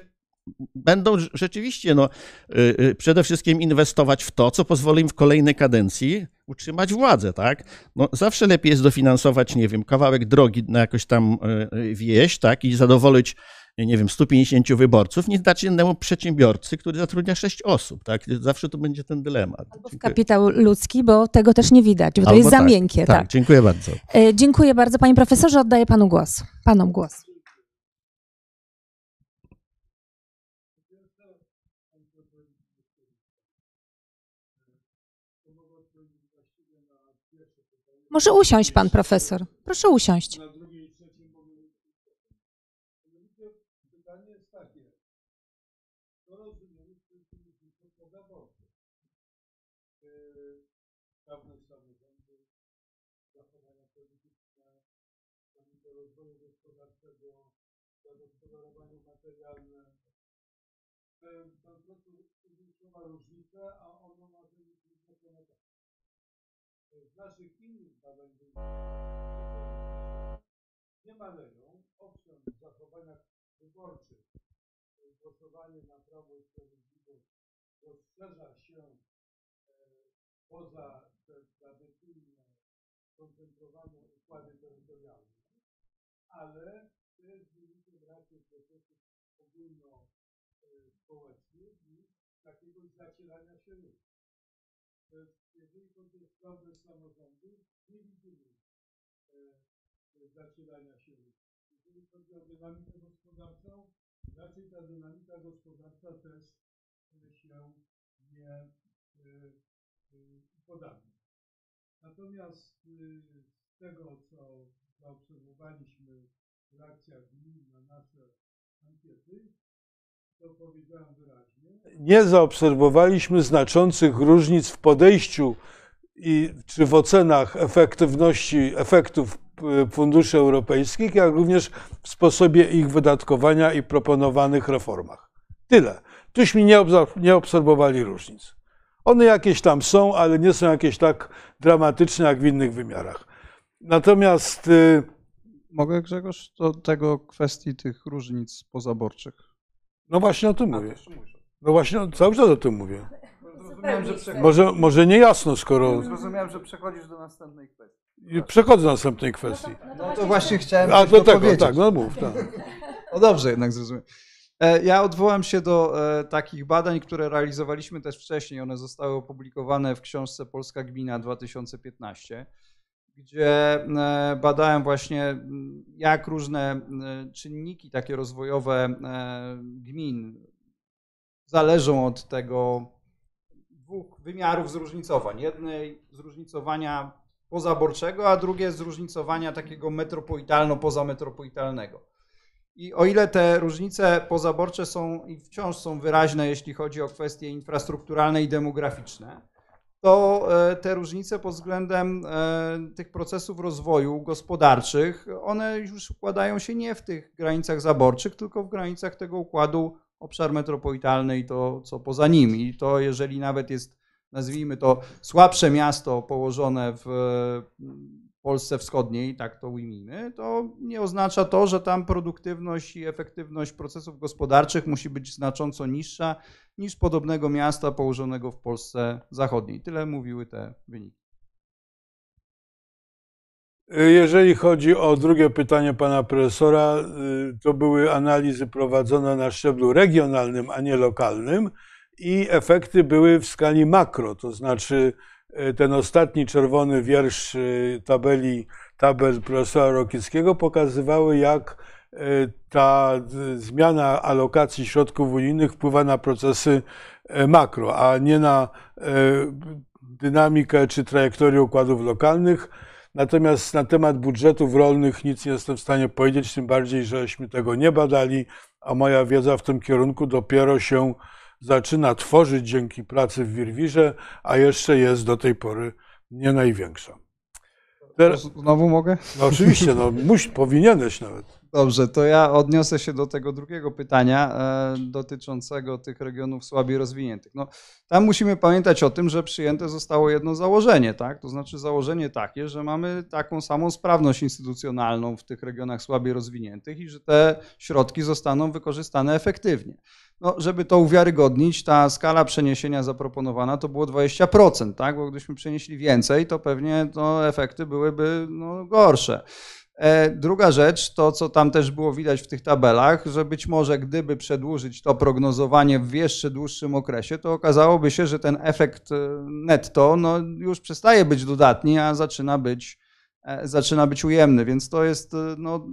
będą rz- rzeczywiście no, y, y, przede wszystkim inwestować w to, co pozwoli im w kolejnej kadencji utrzymać władzę, tak? No, zawsze lepiej jest dofinansować, nie wiem, kawałek drogi na jakoś tam y, wieś, tak? I zadowolić, nie wiem, 150 wyborców, niż dać innemu przedsiębiorcy, który zatrudnia 6 osób, tak? Zawsze to będzie ten dylemat. Albo w kapitał ludzki, bo tego też nie widać, bo to Albo jest za tak, miękkie. Tak, Tak. dziękuję bardzo. E, Dziękuję bardzo, panie profesorze. Oddaję panu głos. Panom głos. Może usiąść pan profesor. Proszę usiąść. Zagospodarowanie materialne, że po prostu zwiększyła a ono ma wynik. Z naszych innych badań nie maleją. Owszem, w zachowaniach wyborczych e, głosowanie na Prawo i Sprawiedliwość rozszerza się e, poza te tradycyjne, skoncentrowane układy terytorialne, ale to jest wynikiem raczej procesów ogólnospołecznych niż jakiegoś zacierania się ludzi. Jeżeli chodzi o sprawę samorządu, nie widzimy e, zacierania się. Jeżeli chodzi o dynamikę gospodarczą, raczej ta dynamika gospodarcza też e, się nie e, e, upodabnia. Natomiast z tego, co zaobserwowaliśmy w reakcjach gmin na nasze ankiety. Nie zaobserwowaliśmy znaczących różnic w podejściu i, czy w ocenach efektywności efektów y, funduszy europejskich, jak również w sposobie ich wydatkowania i proponowanych reformach. Tyle. Tuśmy nie, nie obserwowali różnic. One jakieś tam są, ale nie są jakieś tak dramatyczne jak w innych wymiarach. Natomiast y, Mogę Grzegorz do tego kwestii tych różnic pozaborczych? No właśnie o tym mówię. No właśnie cały czas o tym mówię. Zrozumiałem, Może, może nie jasno, skoro zrozumiałem, że przechodzisz do następnej kwestii. i przechodzę do następnej kwestii. No to właśnie chciałem A do tego, tak, no mów. Tak. No dobrze, jednak zrozumiem. E, Ja odwołam się do e, takich badań, które realizowaliśmy też wcześniej. One zostały opublikowane w książce Polska Gmina 2015, gdzie e, badałem właśnie, m, jak różne m, czynniki takie rozwojowe e, gmin zależą od tego dwóch wymiarów zróżnicowań. Jednej zróżnicowania pozaborczego, a drugie zróżnicowania takiego metropolitalno-pozametropolitalnego. I o ile te różnice pozaborcze są i wciąż są wyraźne, jeśli chodzi o kwestie infrastrukturalne i demograficzne, to e, te różnice pod względem e, tych procesów rozwoju gospodarczych, one już układają się nie w tych granicach zaborczych, tylko w granicach tego układu obszar metropolitalny i to, co poza nim. I to, jeżeli nawet jest, nazwijmy to, słabsze miasto położone w Polsce Wschodniej, tak to ujmijmy, to nie oznacza to, że tam produktywność i efektywność procesów gospodarczych musi być znacząco niższa niż podobnego miasta położonego w Polsce Zachodniej. Tyle mówiły te wyniki. Jeżeli chodzi o drugie pytanie pana profesora, y, to były analizy prowadzone na szczeblu regionalnym, a nie lokalnym i efekty były w skali makro, to znaczy ten ostatni czerwony wiersz y, tabeli, tabel profesora Rokickiego pokazywały, jak ta zmiana alokacji środków unijnych wpływa na procesy makro, a nie na dynamikę czy trajektorię układów lokalnych. Natomiast na temat budżetów rolnych nic nie jestem w stanie powiedzieć, tym bardziej, żeśmy tego nie badali, a moja wiedza w tym kierunku dopiero się zaczyna tworzyć dzięki pracy w Wirwirze, a jeszcze jest do tej pory nie największa. Teraz, Znowu mogę? No oczywiście, no muś, powinieneś nawet. Dobrze, to ja odniosę się do tego drugiego pytania e, dotyczącego tych regionów słabiej rozwiniętych. No, tam musimy pamiętać o tym, że przyjęte zostało jedno założenie, tak? To znaczy założenie takie, że mamy taką samą sprawność instytucjonalną w tych regionach słabiej rozwiniętych i że te środki zostaną wykorzystane efektywnie. No, żeby to uwiarygodnić, ta skala przeniesienia zaproponowana to było 20%, tak? Bo gdybyśmy przenieśli więcej, to pewnie no, efekty byłyby no, gorsze. E, druga rzecz, to co tam też było widać w tych tabelach, że być może gdyby przedłużyć to prognozowanie w jeszcze dłuższym okresie, to okazałoby się, że ten efekt e, netto no, już przestaje być dodatni, a zaczyna być, e, zaczyna być ujemny. Więc to jest no,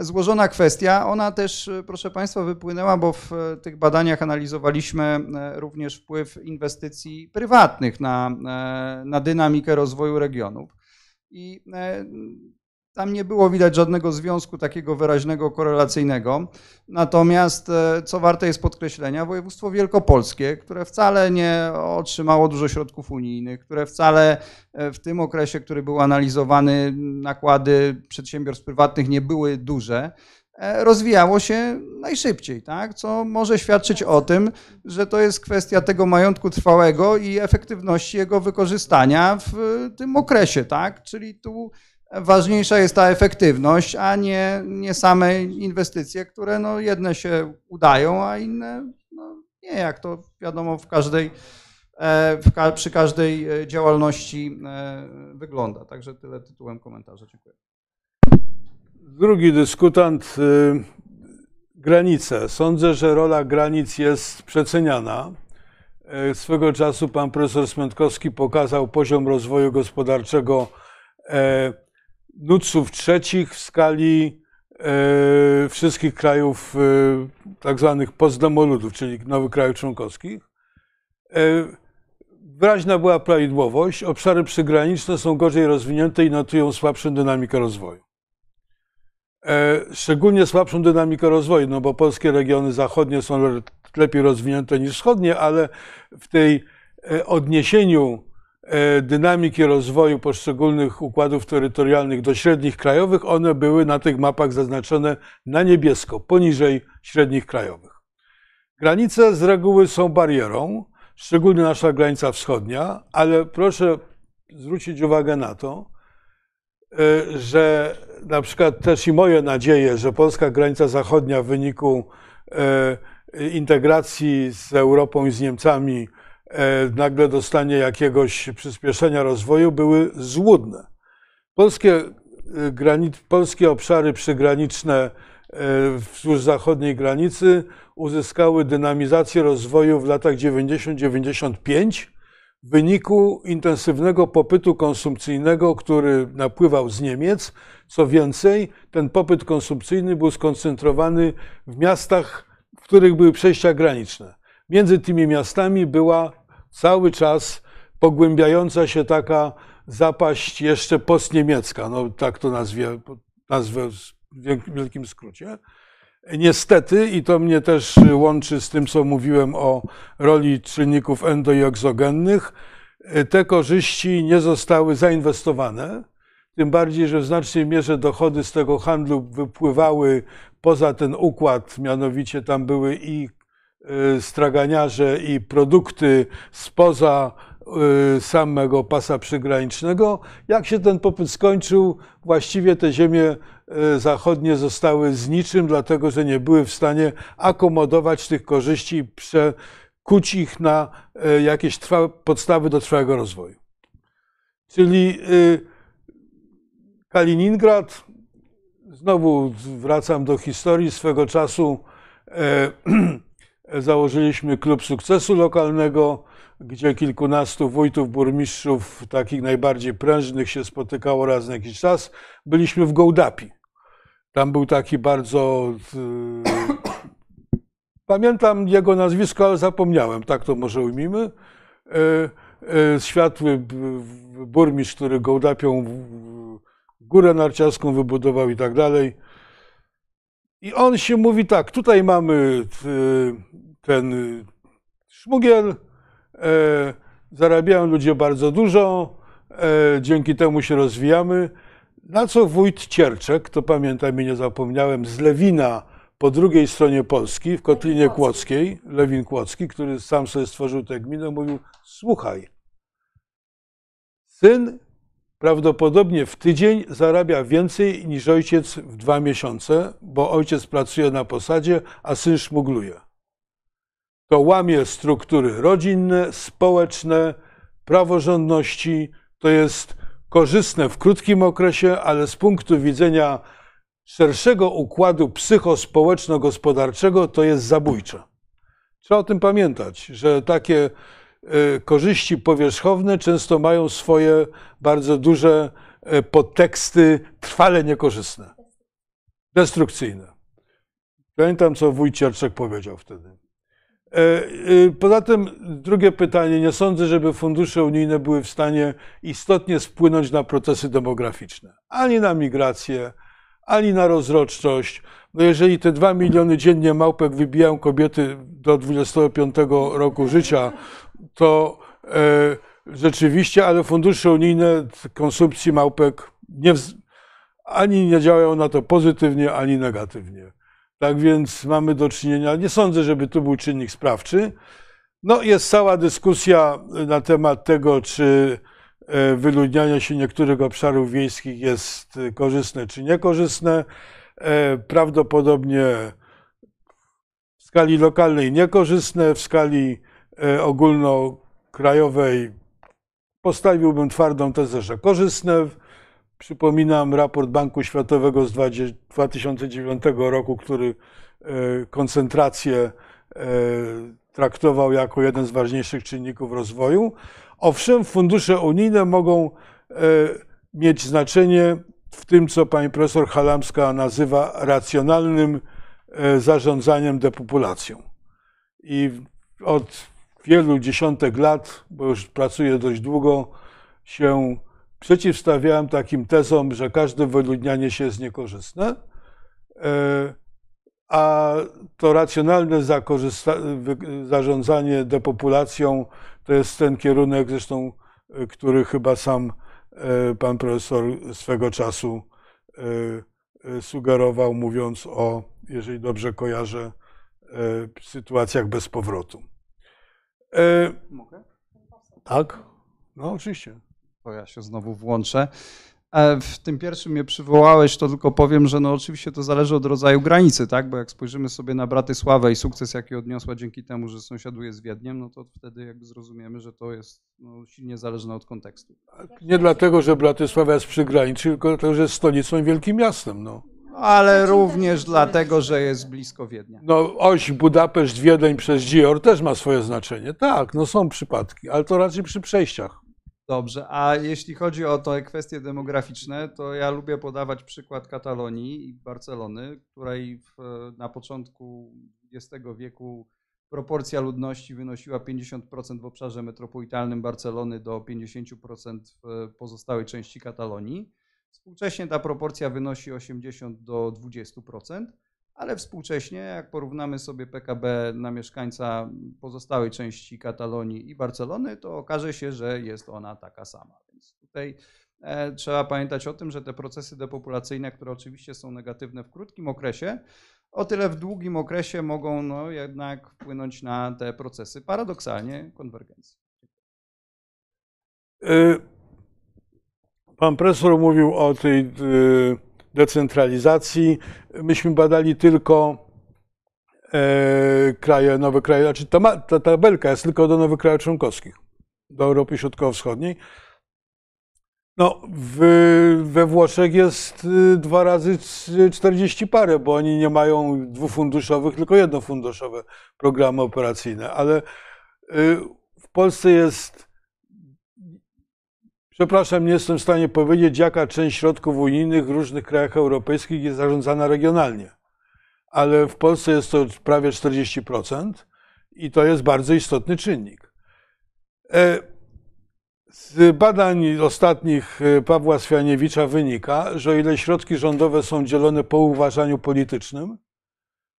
złożona kwestia. Ona też, proszę Państwa, wypłynęła, bo w tych badaniach analizowaliśmy również wpływ inwestycji prywatnych na, na dynamikę rozwoju regionów. I tam nie było widać żadnego związku takiego wyraźnego, korelacyjnego. Natomiast, e, co warte jest podkreślenia, województwo wielkopolskie, które wcale nie otrzymało dużo środków unijnych, które wcale e, w tym okresie, który był analizowany, nakłady przedsiębiorstw prywatnych nie były duże, e, rozwijało się najszybciej, tak? co może świadczyć o tym, że to jest kwestia tego majątku trwałego i efektywności jego wykorzystania w tym okresie. Tak? Czyli tu ważniejsza jest ta efektywność, a nie, nie same inwestycje, które no jedne się udają, a inne no nie, jak to wiadomo w każdej, e, w przy każdej e, działalności e, wygląda. Także tyle tytułem komentarza. Dziękuję. Drugi dyskutant. Granice. Sądzę, że rola granic jest przeceniana. Swego czasu pan profesor Smętkowski pokazał poziom rozwoju gospodarczego nutców trzecich w skali e, wszystkich krajów e, tak zwanych postdemoludów, czyli nowych krajów członkowskich. E, wyraźna była prawidłowość. Obszary przygraniczne są gorzej rozwinięte i notują słabszą dynamikę rozwoju. Szczególnie słabszą dynamikę rozwoju, no bo polskie regiony zachodnie są lepiej rozwinięte niż wschodnie, ale w tej odniesieniu E, dynamiki rozwoju poszczególnych układów terytorialnych do średnich krajowych, one były na tych mapach zaznaczone na niebiesko, poniżej średnich krajowych. Granice z reguły są barierą, szczególnie nasza granica wschodnia, ale proszę zwrócić uwagę na to, e, że na przykład też i moje nadzieje, że polska granica zachodnia w wyniku e, integracji z Europą i z Niemcami E, nagle dostanie jakiegoś przyspieszenia rozwoju, były złudne. Polskie, e, granic, polskie obszary przygraniczne e, wzdłuż zachodniej granicy uzyskały dynamizację rozwoju w latach 90-95 w wyniku intensywnego popytu konsumpcyjnego, który napływał z Niemiec. Co więcej, ten popyt konsumpcyjny był skoncentrowany w miastach, w których były przejścia graniczne. Między tymi miastami była cały czas pogłębiająca się taka zapaść jeszcze postniemiecka, no tak to nazwie, nazwę w wielk- wielkim skrócie. Niestety, i to mnie też łączy z tym, co mówiłem o roli czynników endo i egzogennych, te korzyści nie zostały zainwestowane. Tym bardziej, że w znacznej mierze dochody z tego handlu wypływały poza ten układ, mianowicie tam były i straganiarze, i produkty spoza y, samego pasa przygranicznego. Jak się ten popyt skończył, właściwie te ziemie y, zachodnie zostały z niczym, dlatego że nie były w stanie akomodować tych korzyści przekuć ich na y, jakieś trwa, podstawy do trwałego rozwoju. Czyli y, Kaliningrad, znowu wracam do historii swego czasu. Założyliśmy klub sukcesu lokalnego, gdzie kilkunastu wójtów, burmistrzów, takich najbardziej prężnych się spotykało raz na jakiś czas. Byliśmy w Gołdapi. Tam był taki bardzo. e, Pamiętam jego nazwisko, ale zapomniałem, tak to może ujmijmy. E, e, Światły burmistrz, który Gołdapią górę narciarską wybudował i tak dalej. I on się mówi tak, tutaj mamy y, ten szmugiel, e, zarabiają ludzie bardzo dużo, e, dzięki temu się rozwijamy. Na co wójt Cierczek, to pamiętam i nie zapomniałem, z Lewina po drugiej stronie Polski, w Kotlinie Kłodzkiej, Lewin Kłodzki, który sam sobie stworzył tę gminę, mówił, słuchaj, syn prawdopodobnie w tydzień zarabia więcej niż ojciec w dwa miesiące, bo ojciec pracuje na posadzie, a syn szmugluje. To łamie struktury rodzinne, społeczne, praworządności. To jest korzystne w krótkim okresie, ale z punktu widzenia szerszego układu psychospołeczno-gospodarczego to jest zabójcze. Trzeba o tym pamiętać, że takie korzyści powierzchowne często mają swoje bardzo duże e, podteksty trwale niekorzystne, destrukcyjne. Pamiętam, co wójt Cierczek powiedział wtedy. E, e, Poza tym drugie pytanie. Nie sądzę, żeby fundusze unijne były w stanie istotnie wpłynąć na procesy demograficzne. Ani na migrację, ani na rozrodczość. No jeżeli te 2 miliony dziennie małpek wybijają kobiety do 25 roku życia, to e, rzeczywiście, ale fundusze unijne konsumpcji małpek nie, ani nie działają na to pozytywnie, ani negatywnie. Tak więc mamy do czynienia, nie sądzę, żeby tu był czynnik sprawczy. No jest cała dyskusja na temat tego, czy e, wyludnianie się niektórych obszarów wiejskich jest korzystne czy niekorzystne. E, Prawdopodobnie w skali lokalnej niekorzystne, w skali ogólnokrajowej postawiłbym twardą tezę, że korzystne. Przypominam raport Banku Światowego z 20 2009 roku, który e, koncentrację e, traktował jako jeden z ważniejszych czynników rozwoju. Owszem, fundusze unijne mogą e, mieć znaczenie w tym, co pani profesor Halamska nazywa racjonalnym e, zarządzaniem depopulacją. I od wielu dziesiątek lat, bo już pracuję dość długo, się przeciwstawiałem takim tezom, że każde wyludnianie się jest niekorzystne, e, a to racjonalne zarządzanie depopulacją to jest ten kierunek, zresztą, e, który chyba sam e, pan profesor swego czasu sugerował, mówiąc o, jeżeli dobrze kojarzę, sytuacjach bez powrotu. E, Mogę? Tak? No, oczywiście. To ja się znowu włączę. E, W tym pierwszym mnie przywołałeś, to tylko powiem, że no oczywiście to zależy od rodzaju granicy, tak? Bo jak spojrzymy sobie na Bratysławę i sukces, jaki odniosła dzięki temu, że sąsiaduje z Wiedniem, no to wtedy jakby zrozumiemy, że to jest no, silnie zależne od kontekstu. Nie dlatego, że Bratysława jest przy granicy, tylko dlatego, że jest stolicą i wielkim miastem. No. Ale również dlatego, że jest blisko Wiednia. No, oś Budapeszt-Wiedeń przez Gior też ma swoje znaczenie. Tak, no są przypadki, ale to raczej przy przejściach. Dobrze, a jeśli chodzi o te kwestie demograficzne, to ja lubię podawać przykład Katalonii i Barcelony, której w, na początku XX wieku proporcja ludności wynosiła 50% w obszarze metropolitalnym Barcelony do 50% w pozostałej części Katalonii. Współcześnie ta proporcja wynosi 80 do 20%, ale współcześnie, jak porównamy sobie PKB na mieszkańca pozostałej części Katalonii i Barcelony, to okaże się, że jest ona taka sama. Więc tutaj e, trzeba pamiętać o tym, że te procesy depopulacyjne, które oczywiście są negatywne w krótkim okresie, o tyle w długim okresie mogą no, jednak wpłynąć na te procesy paradoksalnie konwergencji. Y, Pan profesor mówił o tej y, decentralizacji. Myśmy badali tylko e, kraje, nowe kraje, znaczy ta, ta tabelka jest tylko do nowych krajów członkowskich, do Europy Środkowo-Wschodniej. No, w, we Włoszech jest y, dwa razy c- 40 parę, bo oni nie mają dwufunduszowych, tylko jednofunduszowe programy operacyjne, ale y, w Polsce jest Przepraszam, nie jestem w stanie powiedzieć, jaka część środków unijnych w różnych krajach europejskich jest zarządzana regionalnie. Ale w Polsce jest to prawie 40% i to jest bardzo istotny czynnik. E, Z badań ostatnich e, Pawła Swianiewicza wynika, że o ile środki rządowe są dzielone po uważaniu politycznym,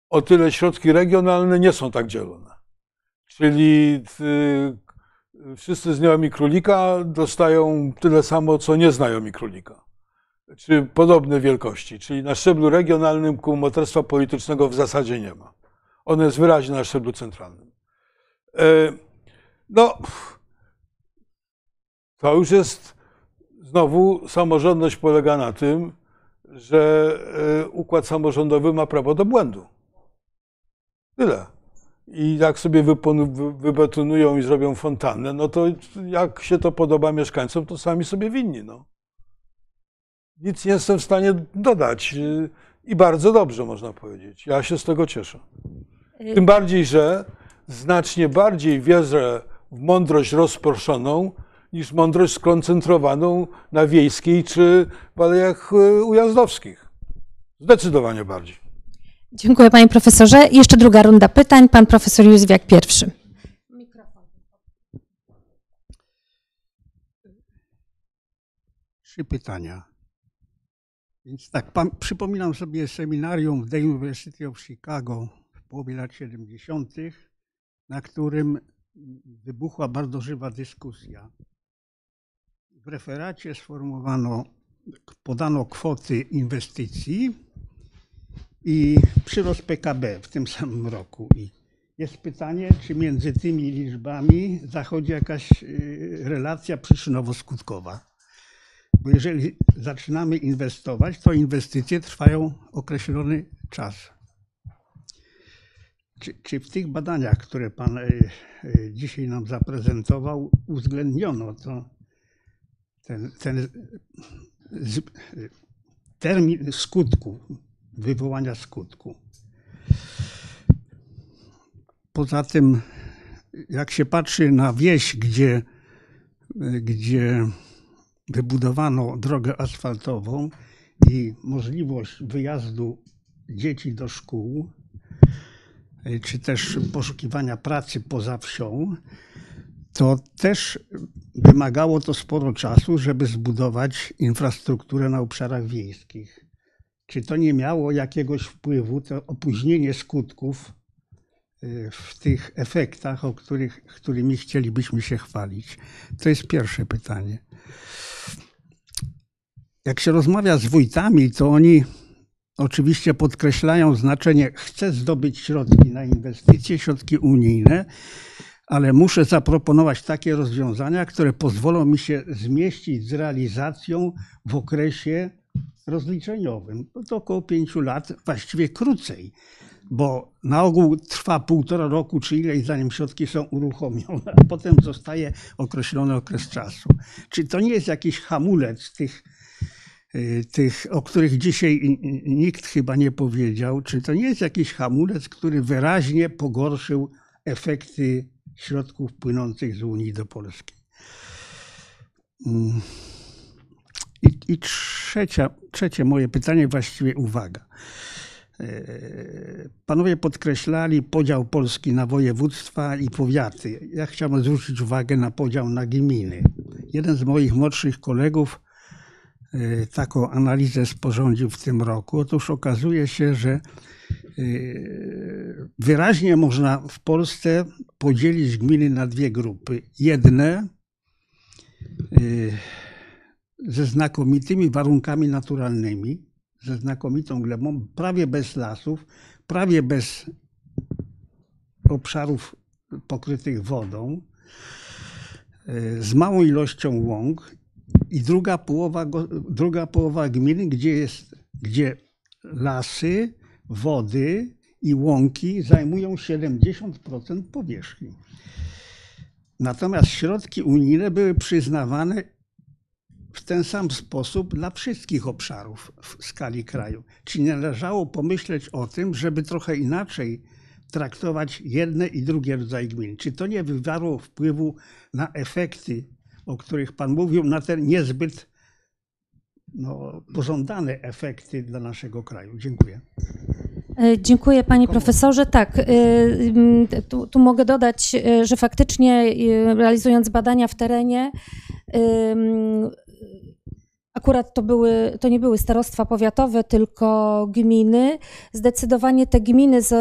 o tyle środki regionalne nie są tak dzielone. Czyli y, wszyscy znajomi królika dostają tyle samo, co nieznajomi królika. Czy podobne wielkości. Czyli na szczeblu regionalnym kumoterstwa politycznego w zasadzie nie ma. Ono jest wyraźnie na szczeblu centralnym. E, No, to już jest znowu samorządność polega na tym, że e, układ samorządowy ma prawo do błędu. Tyle. I jak sobie wybetonują i zrobią fontannę, no to jak się to podoba mieszkańcom, to sami sobie winni. No. Nic nie jestem w stanie dodać. y, I bardzo dobrze, można powiedzieć. Ja się z tego cieszę. Tym bardziej, że znacznie bardziej wierzę w mądrość rozproszoną niż mądrość skoncentrowaną na wiejskiej czy w alejach y, ujazdowskich. Zdecydowanie bardziej. Dziękuję panie profesorze. Jeszcze druga runda pytań. Pan profesor Józwiak pierwszy. Trzy pytania. Więc tak, pan, przypominam sobie seminarium w The University of Chicago w połowie lat 70., na którym wybuchła bardzo żywa dyskusja. W referacie sformułowano, podano kwoty inwestycji i przyrost PKB w tym samym roku. I jest pytanie, czy między tymi liczbami zachodzi jakaś y, relacja przyczynowo-skutkowa. Bo jeżeli zaczynamy inwestować, to inwestycje trwają określony czas. Czy, czy w tych badaniach, które Pan y, y, dzisiaj nam zaprezentował, uwzględniono to, ten, ten termin skutku, wywołania skutku? Poza tym, jak się patrzy na wieś, gdzie, gdzie wybudowano drogę asfaltową i możliwość wyjazdu dzieci do szkół, czy też poszukiwania pracy poza wsią, to też wymagało to sporo czasu, żeby zbudować infrastrukturę na obszarach wiejskich. Czy to nie miało jakiegoś wpływu, to opóźnienie skutków y, w tych efektach, o których, którymi chcielibyśmy się chwalić? To jest pierwsze pytanie jak się rozmawia z wójtami, to oni oczywiście podkreślają znaczenie, chcę zdobyć środki na inwestycje, środki unijne, ale muszę zaproponować takie rozwiązania, które pozwolą mi się zmieścić z realizacją w okresie rozliczeniowym. To około pięciu lat, właściwie krócej, bo na ogół trwa półtora roku czy ileś, zanim środki są uruchomione, a potem zostaje określony okres czasu. Czy to nie jest jakiś hamulec tych y, tych, o których dzisiaj nikt chyba nie powiedział, czy to nie jest jakiś hamulec, który wyraźnie pogorszył efekty środków płynących z Unii do Polski. Mm. I, i trzecia, trzecie moje pytanie, właściwie uwaga. E, Panowie podkreślali podział Polski na województwa i powiaty. Ja chciałbym zwrócić uwagę na podział na gminy. Jeden z moich młodszych kolegów y, taką analizę sporządził w tym roku. Otóż okazuje się, że y, wyraźnie można w Polsce podzielić gminy na dwie grupy. Jedne ze znakomitymi warunkami naturalnymi, ze znakomitą glebą, prawie bez lasów, prawie bez obszarów pokrytych wodą, y, z małą ilością łąk i druga połowa, druga połowa gminy, gdzie, jest, gdzie lasy, wody i łąki zajmują 70% powierzchni. Natomiast środki unijne były przyznawane w ten sam sposób dla wszystkich obszarów w skali kraju. Czy nie należało pomyśleć o tym, żeby trochę inaczej traktować jedne i drugie rodzaje gmin? Czy to nie wywarło wpływu na efekty, o których Pan mówił, na te niezbyt no, pożądane efekty dla naszego kraju? Dziękuję. E, Dziękuję panie profesorze. Tak, e, tu, tu mogę dodać, e, że faktycznie realizując badania w terenie, akurat to, były, to nie były starostwa powiatowe, tylko gminy. Zdecydowanie te gminy z,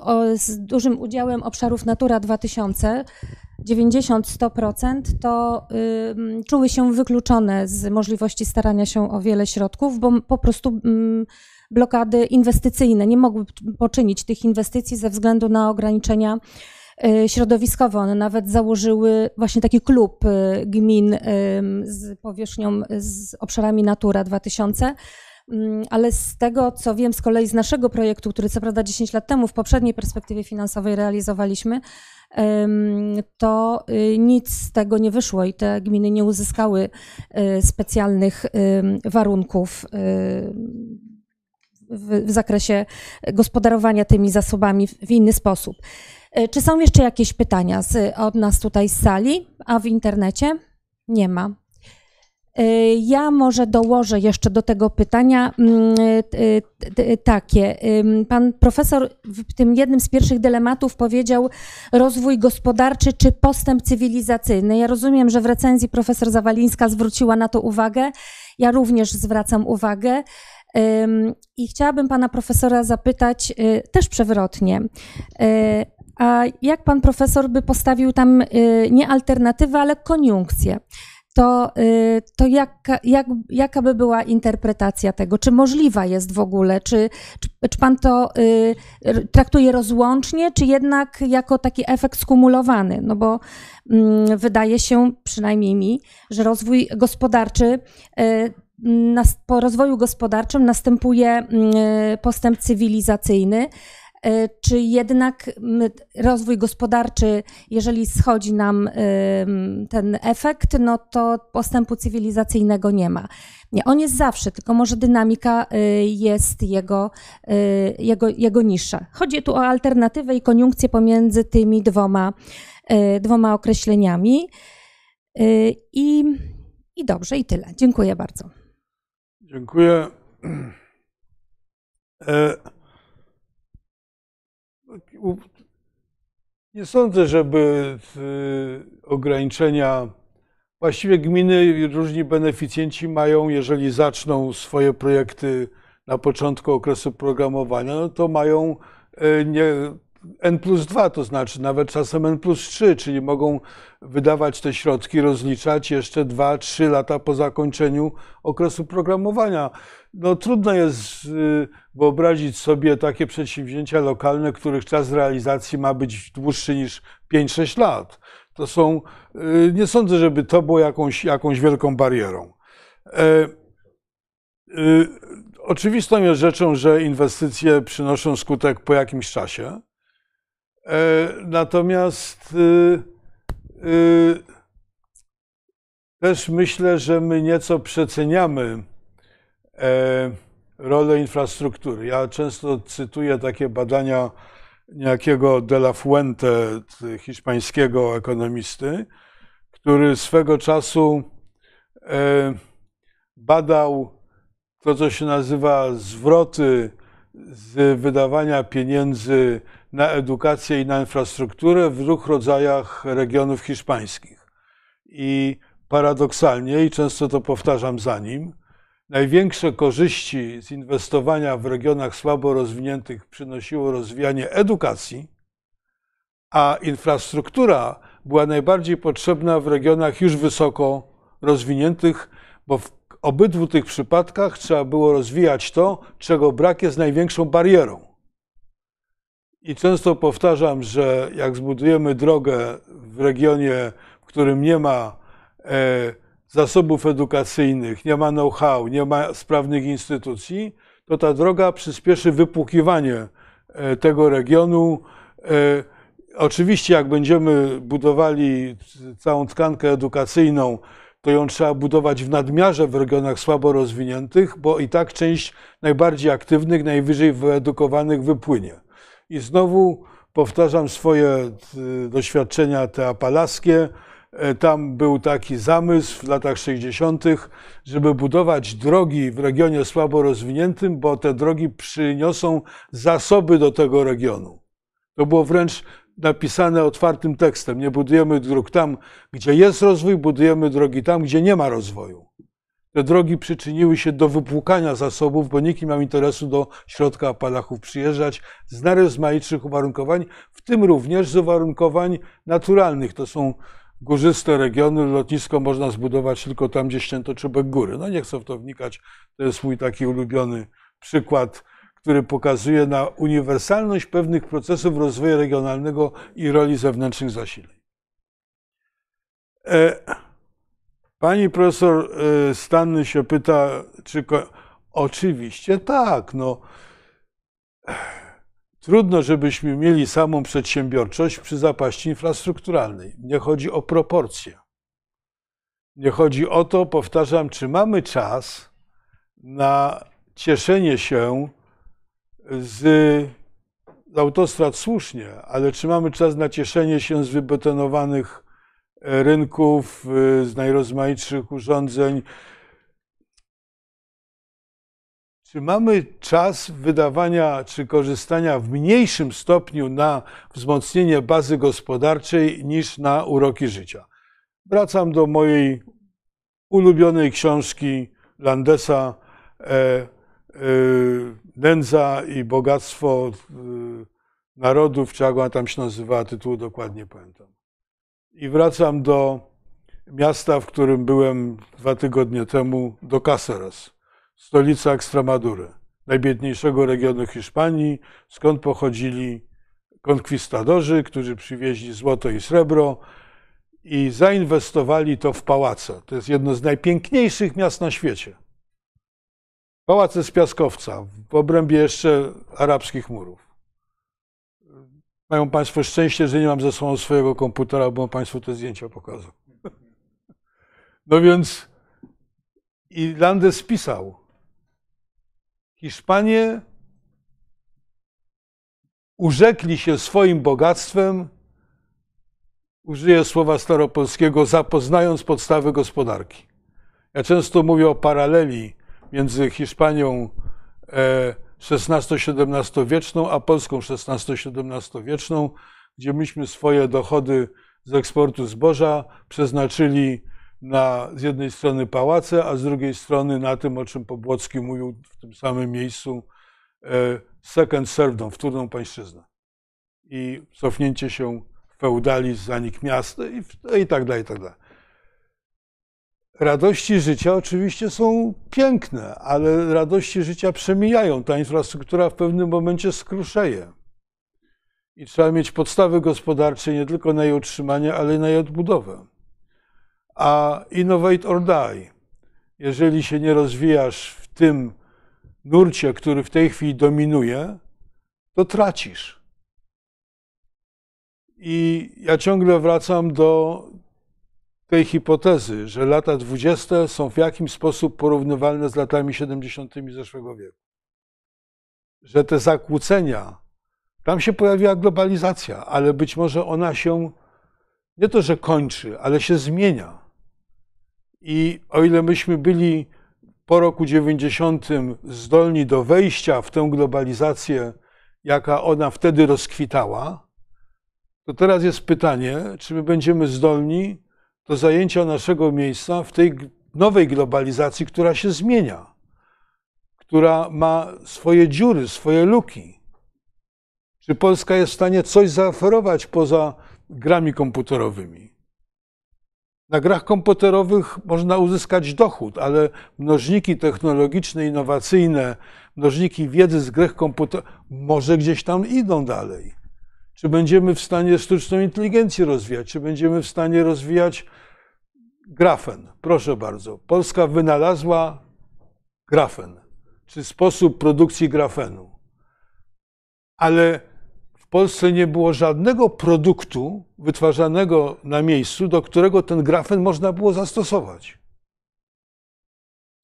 o, z dużym udziałem obszarów Natura 2000, 90-100%, to ym, czuły się wykluczone z możliwości starania się o wiele środków, bo po prostu ym, blokady inwestycyjne nie mogły poczynić tych inwestycji ze względu na ograniczenia środowiskowe. One nawet założyły właśnie taki klub e, gmin z powierzchnią, z obszarami Natura 2000. Mm, Ale z tego, co wiem z kolei z naszego projektu, który co prawda 10 lat temu w poprzedniej perspektywie finansowej realizowaliśmy, to y, nic z tego nie wyszło i te gminy nie uzyskały y, specjalnych warunków y, w, zakresie gospodarowania tymi zasobami w inny sposób. E, Czy są jeszcze jakieś pytania z, od nas tutaj z sali, a w internecie? Nie ma. E, Ja może dołożę jeszcze do tego pytania mm, takie. Pan profesor w tym jednym z pierwszych dylematów powiedział rozwój gospodarczy czy postęp cywilizacyjny. Ja rozumiem, że w recenzji profesor Zawalińska zwróciła na to uwagę. Ja również zwracam uwagę. I chciałabym pana profesora zapytać y, też przewrotnie. A jak pan profesor by postawił tam y, nie alternatywę, ale koniunkcję? To, y, to jaka, jak, jaka by była interpretacja tego? Czy możliwa jest w ogóle? Czy, czy, czy pan to y, traktuje rozłącznie, czy jednak jako taki efekt skumulowany? No bo mm, wydaje się, przynajmniej mi, że rozwój gospodarczy po rozwoju gospodarczym następuje mm, postęp cywilizacyjny. E, Czy jednak rozwój gospodarczy, jeżeli schodzi nam ym, ten efekt, no to postępu cywilizacyjnego nie ma. Nie, on jest zawsze, tylko może dynamika y, jest jego, jego, jego niższa. Chodzi tu o alternatywę i koniunkcję pomiędzy tymi dwoma, dwoma określeniami. I, I dobrze, i tyle. Dziękuję bardzo. Dziękuję. E, Nie sądzę, żeby y, ograniczenia. Właściwie gminy i różni beneficjenci mają, jeżeli zaczną swoje projekty na początku okresu programowania, no to mają e, nie, N plus 2, to znaczy nawet czasem N plus 3, czyli mogą wydawać te środki, rozliczać jeszcze 2-3 lata po zakończeniu okresu programowania. No, trudno jest y, wyobrazić sobie takie przedsięwzięcia lokalne, których czas realizacji ma być dłuższy niż 5-6 lat. To są, y, nie sądzę, żeby to było jakąś, jakąś wielką barierą. E, y, Oczywistą jest rzeczą, że inwestycje przynoszą skutek po jakimś czasie. E, Natomiast też myślę, że my nieco przeceniamy rolę infrastruktury. Ja często cytuję takie badania niejakiego De La Fuente, hiszpańskiego ekonomisty, który swego czasu e, badał to, co się nazywa zwroty z wydawania pieniędzy na edukację i na infrastrukturę w dwóch rodzajach regionów hiszpańskich. I paradoksalnie, i często to powtarzam za nim, największe korzyści z inwestowania w regionach słabo rozwiniętych przynosiło rozwijanie edukacji, a infrastruktura była najbardziej potrzebna w regionach już wysoko rozwiniętych, bo w obydwu tych przypadkach trzeba było rozwijać to, czego brak jest największą barierą. I często powtarzam, że jak zbudujemy drogę w regionie, w którym nie ma e, zasobów edukacyjnych, nie ma know-how, nie ma sprawnych instytucji, to ta droga przyspieszy wypłukiwanie e, tego regionu. E, oczywiście, jak będziemy budowali całą tkankę edukacyjną, to ją trzeba budować w nadmiarze w regionach słabo rozwiniętych, bo i tak część najbardziej aktywnych, najwyżej wyedukowanych wypłynie. I znowu powtarzam swoje doświadczenia te apalaskie. E, tam był taki zamysł w latach 60., żeby budować drogi w regionie słabo rozwiniętym, bo te drogi przyniosą zasoby do tego regionu. To było wręcz napisane otwartym tekstem. Nie budujemy dróg tam, gdzie jest rozwój, budujemy drogi tam, gdzie nie ma rozwoju. Te drogi przyczyniły się do wypłukania zasobów, bo nikt nie miał interesu do środka Apalachów przyjeżdżać z najrozmaitszych uwarunkowań, w tym również z uwarunkowań naturalnych. To są górzyste regiony, lotnisko można zbudować tylko tam, gdzie ścięto czubek góry. No nie chcę w to wnikać, to jest mój taki ulubiony przykład, który pokazuje na uniwersalność pewnych procesów rozwoju regionalnego i roli zewnętrznych zasileń. E, pani profesor e, Stanny się pyta, czy... Oczywiście tak, no Trudno, żebyśmy mieli samą przedsiębiorczość przy zapaści infrastrukturalnej. Nie chodzi o proporcje. Nie chodzi o to, powtarzam, czy mamy czas na cieszenie się z autostrad słusznie, ale czy mamy czas na cieszenie się z wybetonowanych rynków, z najrozmaitszych urządzeń, Czy mamy czas wydawania czy korzystania w mniejszym stopniu na wzmocnienie bazy gospodarczej niż na uroki życia? Wracam do mojej ulubionej książki Landesa e, e, Nędza i bogactwo e, narodów, czy jak ona tam się nazywała, tytułu dokładnie pamiętam. I wracam do miasta, w którym byłem dwa tygodnie temu, do Cáceres stolica Ekstremadury, najbiedniejszego regionu Hiszpanii, skąd pochodzili konkwistadorzy, którzy przywieźli złoto i srebro i zainwestowali to w pałace. To jest jedno z najpiękniejszych miast na świecie. Pałace z piaskowca, w obrębie jeszcze arabskich murów. Mają Państwo szczęście, że nie mam ze sobą swojego komputera, bo Państwu te zdjęcia pokazał. No więc i Landes pisał, Hiszpanie urzekli się swoim bogactwem, użyję słowa staropolskiego, zapoznając podstawy gospodarki. Ja często mówię o paraleli między Hiszpanią XVI-XVII wieczną, a Polską XVI-XVII wieczną, gdzie myśmy swoje dochody z eksportu zboża przeznaczyli na z jednej strony pałace, a z drugiej strony na tym, o czym Pobłocki mówił w tym samym miejscu, e, second serfdom, wtórną pańszczyznę. I cofnięcie się feudalizm, zanik miasta i, i tak dalej, i tak dalej. Radości życia oczywiście są piękne, ale radości życia przemijają. Ta infrastruktura w pewnym momencie skruszeje. I trzeba mieć podstawy gospodarcze nie tylko na jej utrzymanie, ale i na jej odbudowę a innovate or die. Jeżeli się nie rozwijasz w tym nurcie, który w tej chwili dominuje, to tracisz. I ja ciągle wracam do tej hipotezy, że lata 20 są w jakiś sposób porównywalne z latami 70. zeszłego wieku. Że te zakłócenia, tam się pojawiła globalizacja, ale być może ona się nie to, że kończy, ale się zmienia. I o ile myśmy byli po roku 90 zdolni do wejścia w tę globalizację, jaka ona wtedy rozkwitała, to teraz jest pytanie, czy my będziemy zdolni do zajęcia naszego miejsca w tej nowej globalizacji, która się zmienia. która ma swoje dziury, swoje luki. Czy Polska jest w stanie coś zaoferować poza grami komputerowymi? Na grach komputerowych można uzyskać dochód, ale mnożniki technologiczne, innowacyjne, mnożniki wiedzy z gier komputerowych może gdzieś tam idą dalej. Czy będziemy w stanie sztuczną inteligencję rozwijać? Czy będziemy w stanie rozwijać grafen? Proszę bardzo. Polska wynalazła grafen, czy sposób produkcji grafenu. Ale Polsce nie było żadnego produktu wytwarzanego na miejscu, do którego ten grafen można było zastosować.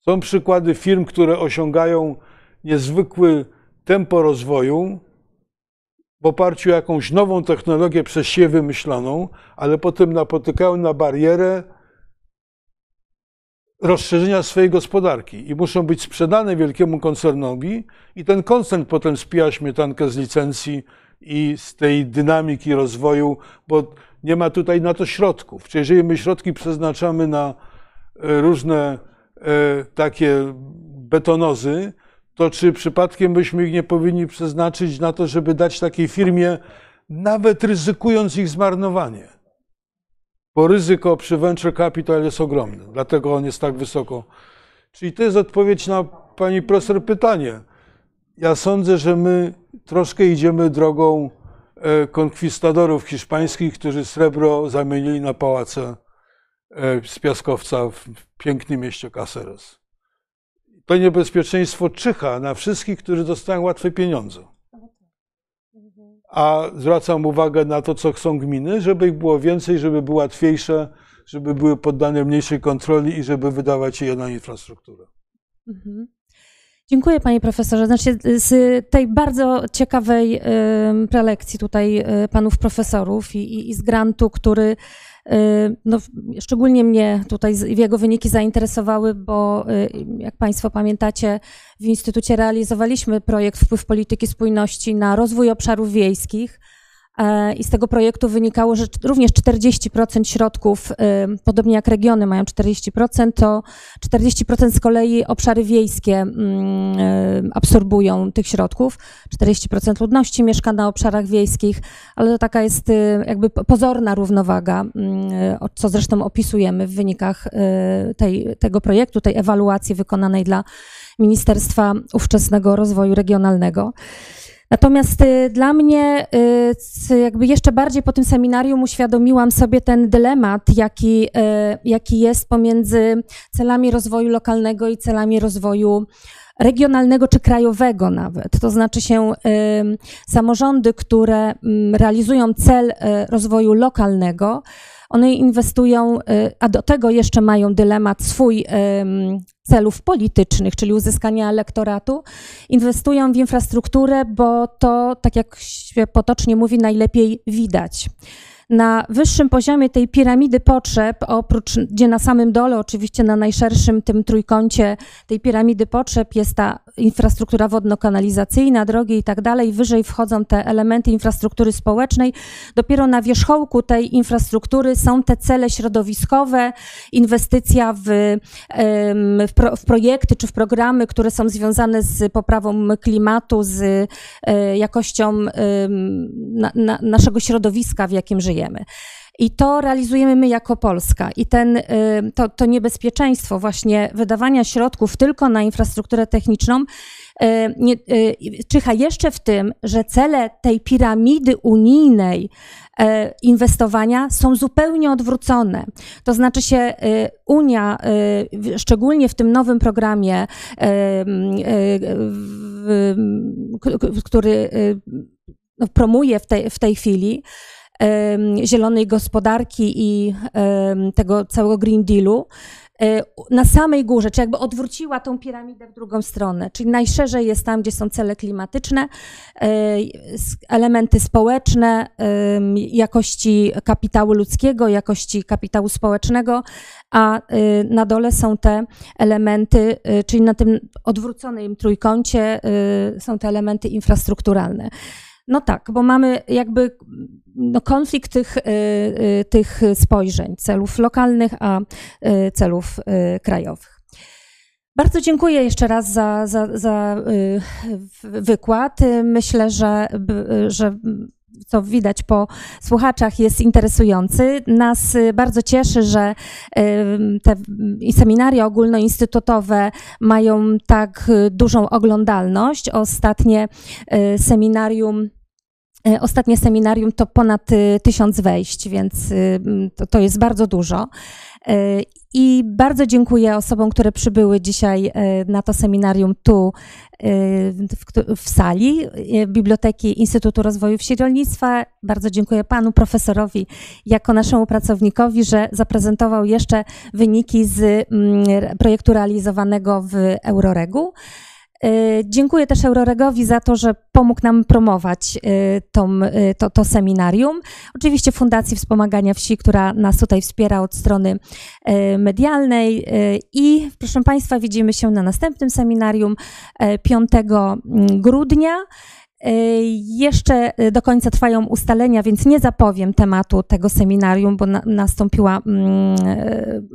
Są przykłady firm, które osiągają niezwykły tempo rozwoju w oparciu o jakąś nową technologię przez siebie wymyśloną, ale potem napotykają na barierę rozszerzenia swojej gospodarki i muszą być sprzedane wielkiemu koncernowi i ten koncern potem spija śmietankę z licencji i z tej dynamiki rozwoju, bo nie ma tutaj na to środków. Czy jeżeli my środki przeznaczamy na e, różne e, takie betonozy, to czy przypadkiem byśmy ich nie powinni przeznaczyć na to, żeby dać takiej firmie, nawet ryzykując ich zmarnowanie? Bo ryzyko przy venture capital jest ogromne, dlatego on jest tak wysoko. Czyli to jest odpowiedź na pani profesor pytanie. Ja sądzę, że my troszkę idziemy drogą e, konkwistadorów hiszpańskich, którzy srebro zamienili na pałace e, z piaskowca w pięknym mieście Caceres. To niebezpieczeństwo czyha na wszystkich, którzy dostają łatwe pieniądze. A zwracam uwagę na to, co chcą gminy, żeby ich było więcej, żeby były łatwiejsze, żeby były poddane mniejszej kontroli i żeby wydawać je na infrastrukturę. Mhm. Dziękuję panie profesorze. Znaczy, z tej bardzo ciekawej prelekcji tutaj y, panów profesorów i, i z grantu, który y, no, szczególnie mnie tutaj jego wyniki zainteresowały, bo y, jak Państwo pamiętacie, w Instytucie realizowaliśmy projekt Wpływ polityki spójności na rozwój obszarów wiejskich. E, I z tego projektu wynikało, że również 40% środków, e, podobnie jak regiony mają 40%, to 40% z kolei obszary wiejskie mm, e, absorbują tych środków. 40% ludności mieszka na obszarach wiejskich, ale to taka jest jakby pozorna równowaga, mm, co zresztą opisujemy w wynikach tej, tego projektu, tej ewaluacji wykonanej dla Ministerstwa Ówczesnego Rozwoju Regionalnego. Natomiast y, dla mnie y, jakby jeszcze bardziej po tym seminarium uświadomiłam sobie ten dylemat, jaki, y, jaki jest pomiędzy celami rozwoju lokalnego i celami rozwoju regionalnego czy krajowego nawet. To znaczy się samorządy, które mm, realizują cel rozwoju lokalnego, one inwestują, a do tego jeszcze mają dylemat swój celów politycznych, czyli uzyskania elektoratu, inwestują w infrastrukturę, bo to, tak jak się potocznie mówi, najlepiej widać na wyższym poziomie tej piramidy potrzeb, oprócz, gdzie na samym dole, oczywiście na najszerszym tym trójkącie tej piramidy potrzeb jest ta infrastruktura wodno-kanalizacyjna, drogi i tak dalej, wyżej wchodzą te elementy infrastruktury społecznej. Dopiero na wierzchołku tej infrastruktury są te cele środowiskowe, inwestycja w, w, pro, w projekty czy w programy, które są związane z poprawą klimatu, z e, jakością na, na, naszego środowiska, w jakim żyjemy żyjemy. I to realizujemy my jako Polska. I ten, y, to, to niebezpieczeństwo właśnie wydawania środków tylko na infrastrukturę techniczną y, nie, y, czyha jeszcze w tym, że cele tej piramidy unijnej inwestowania są zupełnie odwrócone. To znaczy się Unia, szczególnie w tym nowym programie, który promuje w tej, w tej chwili, zielonej gospodarki i tego całego Green Dealu, e, na samej górze, czy jakby odwróciła tą piramidę w drugą stronę, czyli najszerzej jest tam, gdzie są cele klimatyczne, e, elementy społeczne, jakości kapitału ludzkiego, jakości kapitału społecznego, a e, na dole są te elementy, czyli na tym odwróconym trójkącie są te elementy infrastrukturalne. No tak, bo mamy jakby no, konflikt tych, y, y, tych spojrzeń, celów lokalnych, a y, celów krajowych. Bardzo dziękuję jeszcze raz za, za, za wykład. Myślę, że, że co widać po słuchaczach jest interesujący. Nas y, bardzo cieszy, że te seminaria ogólnoinstytutowe mają tak y, dużą oglądalność. Ostatnie y, seminarium Ostatnie seminarium to ponad y, tysiąc wejść, więc y, to, to jest bardzo dużo. E, I bardzo dziękuję osobom, które przybyły dzisiaj e, na to seminarium tu e, w, w sali e, Biblioteki Instytutu Rozwoju Wsi Rolnictwa. Bardzo dziękuję panu profesorowi jako naszemu pracownikowi, że zaprezentował jeszcze wyniki z projektu realizowanego w Euroregu. E, Dziękuję też Euroregowi za to, że pomógł nam promować e, tą, e, to, to seminarium. Oczywiście Fundacji Wspomagania Wsi, która nas tutaj wspiera od strony medialnej. I proszę Państwa, widzimy się na następnym seminarium e, 5 grudnia. E, Jeszcze do końca trwają ustalenia, więc nie zapowiem tematu tego seminarium, bo na, nastąpiła mm,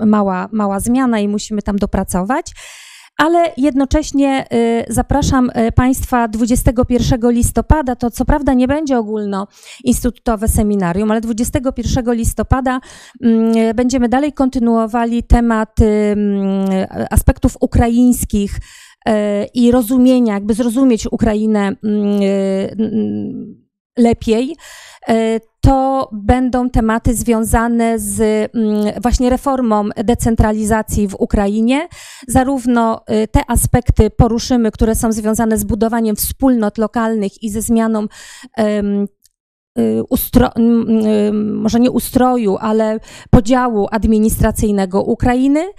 mała, mała zmiana i musimy tam dopracować ale jednocześnie y, zapraszam y, Państwa 21 listopada, to co prawda nie będzie ogólnoinstytutowe seminarium, ale 21 listopada mm, będziemy dalej kontynuowali temat y, mm, aspektów ukraińskich i rozumienia, jakby zrozumieć Ukrainę mm, lepiej. Y, To będą tematy związane z mm, właśnie reformą decentralizacji w Ukrainie, zarówno y, te aspekty poruszymy, które są związane z budowaniem wspólnot lokalnych i ze zmianą ustro, y, może nie ustroju, ale podziału administracyjnego Ukrainy,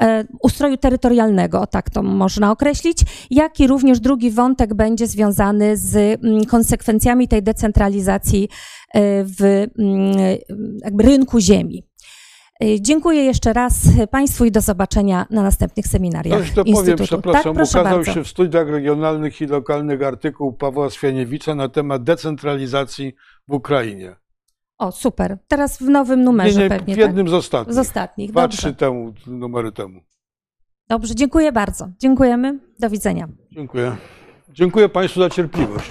e, ustroju terytorialnego, tak to można określić, jak i również drugi wątek będzie związany z konsekwencjami tej decentralizacji e, w rynku ziemi. E, Dziękuję jeszcze raz Państwu i do zobaczenia na następnych seminariach Coś to powiem, Instytutu. przepraszam, tak, ukazał bardzo. się w studiach regionalnych i lokalnych artykuł Pawła Swianiewicza na temat decentralizacji w Ukrainie. O, super. Teraz w nowym numerze Nie, nie, pewnie, w jednym z tak? ostatnich. Z ostatnich, Dwa, dobrze. trzy temu, numery temu. Dobrze, dziękuję bardzo. Dziękujemy. Do widzenia. Dziękuję. Dziękuję Państwu za cierpliwość.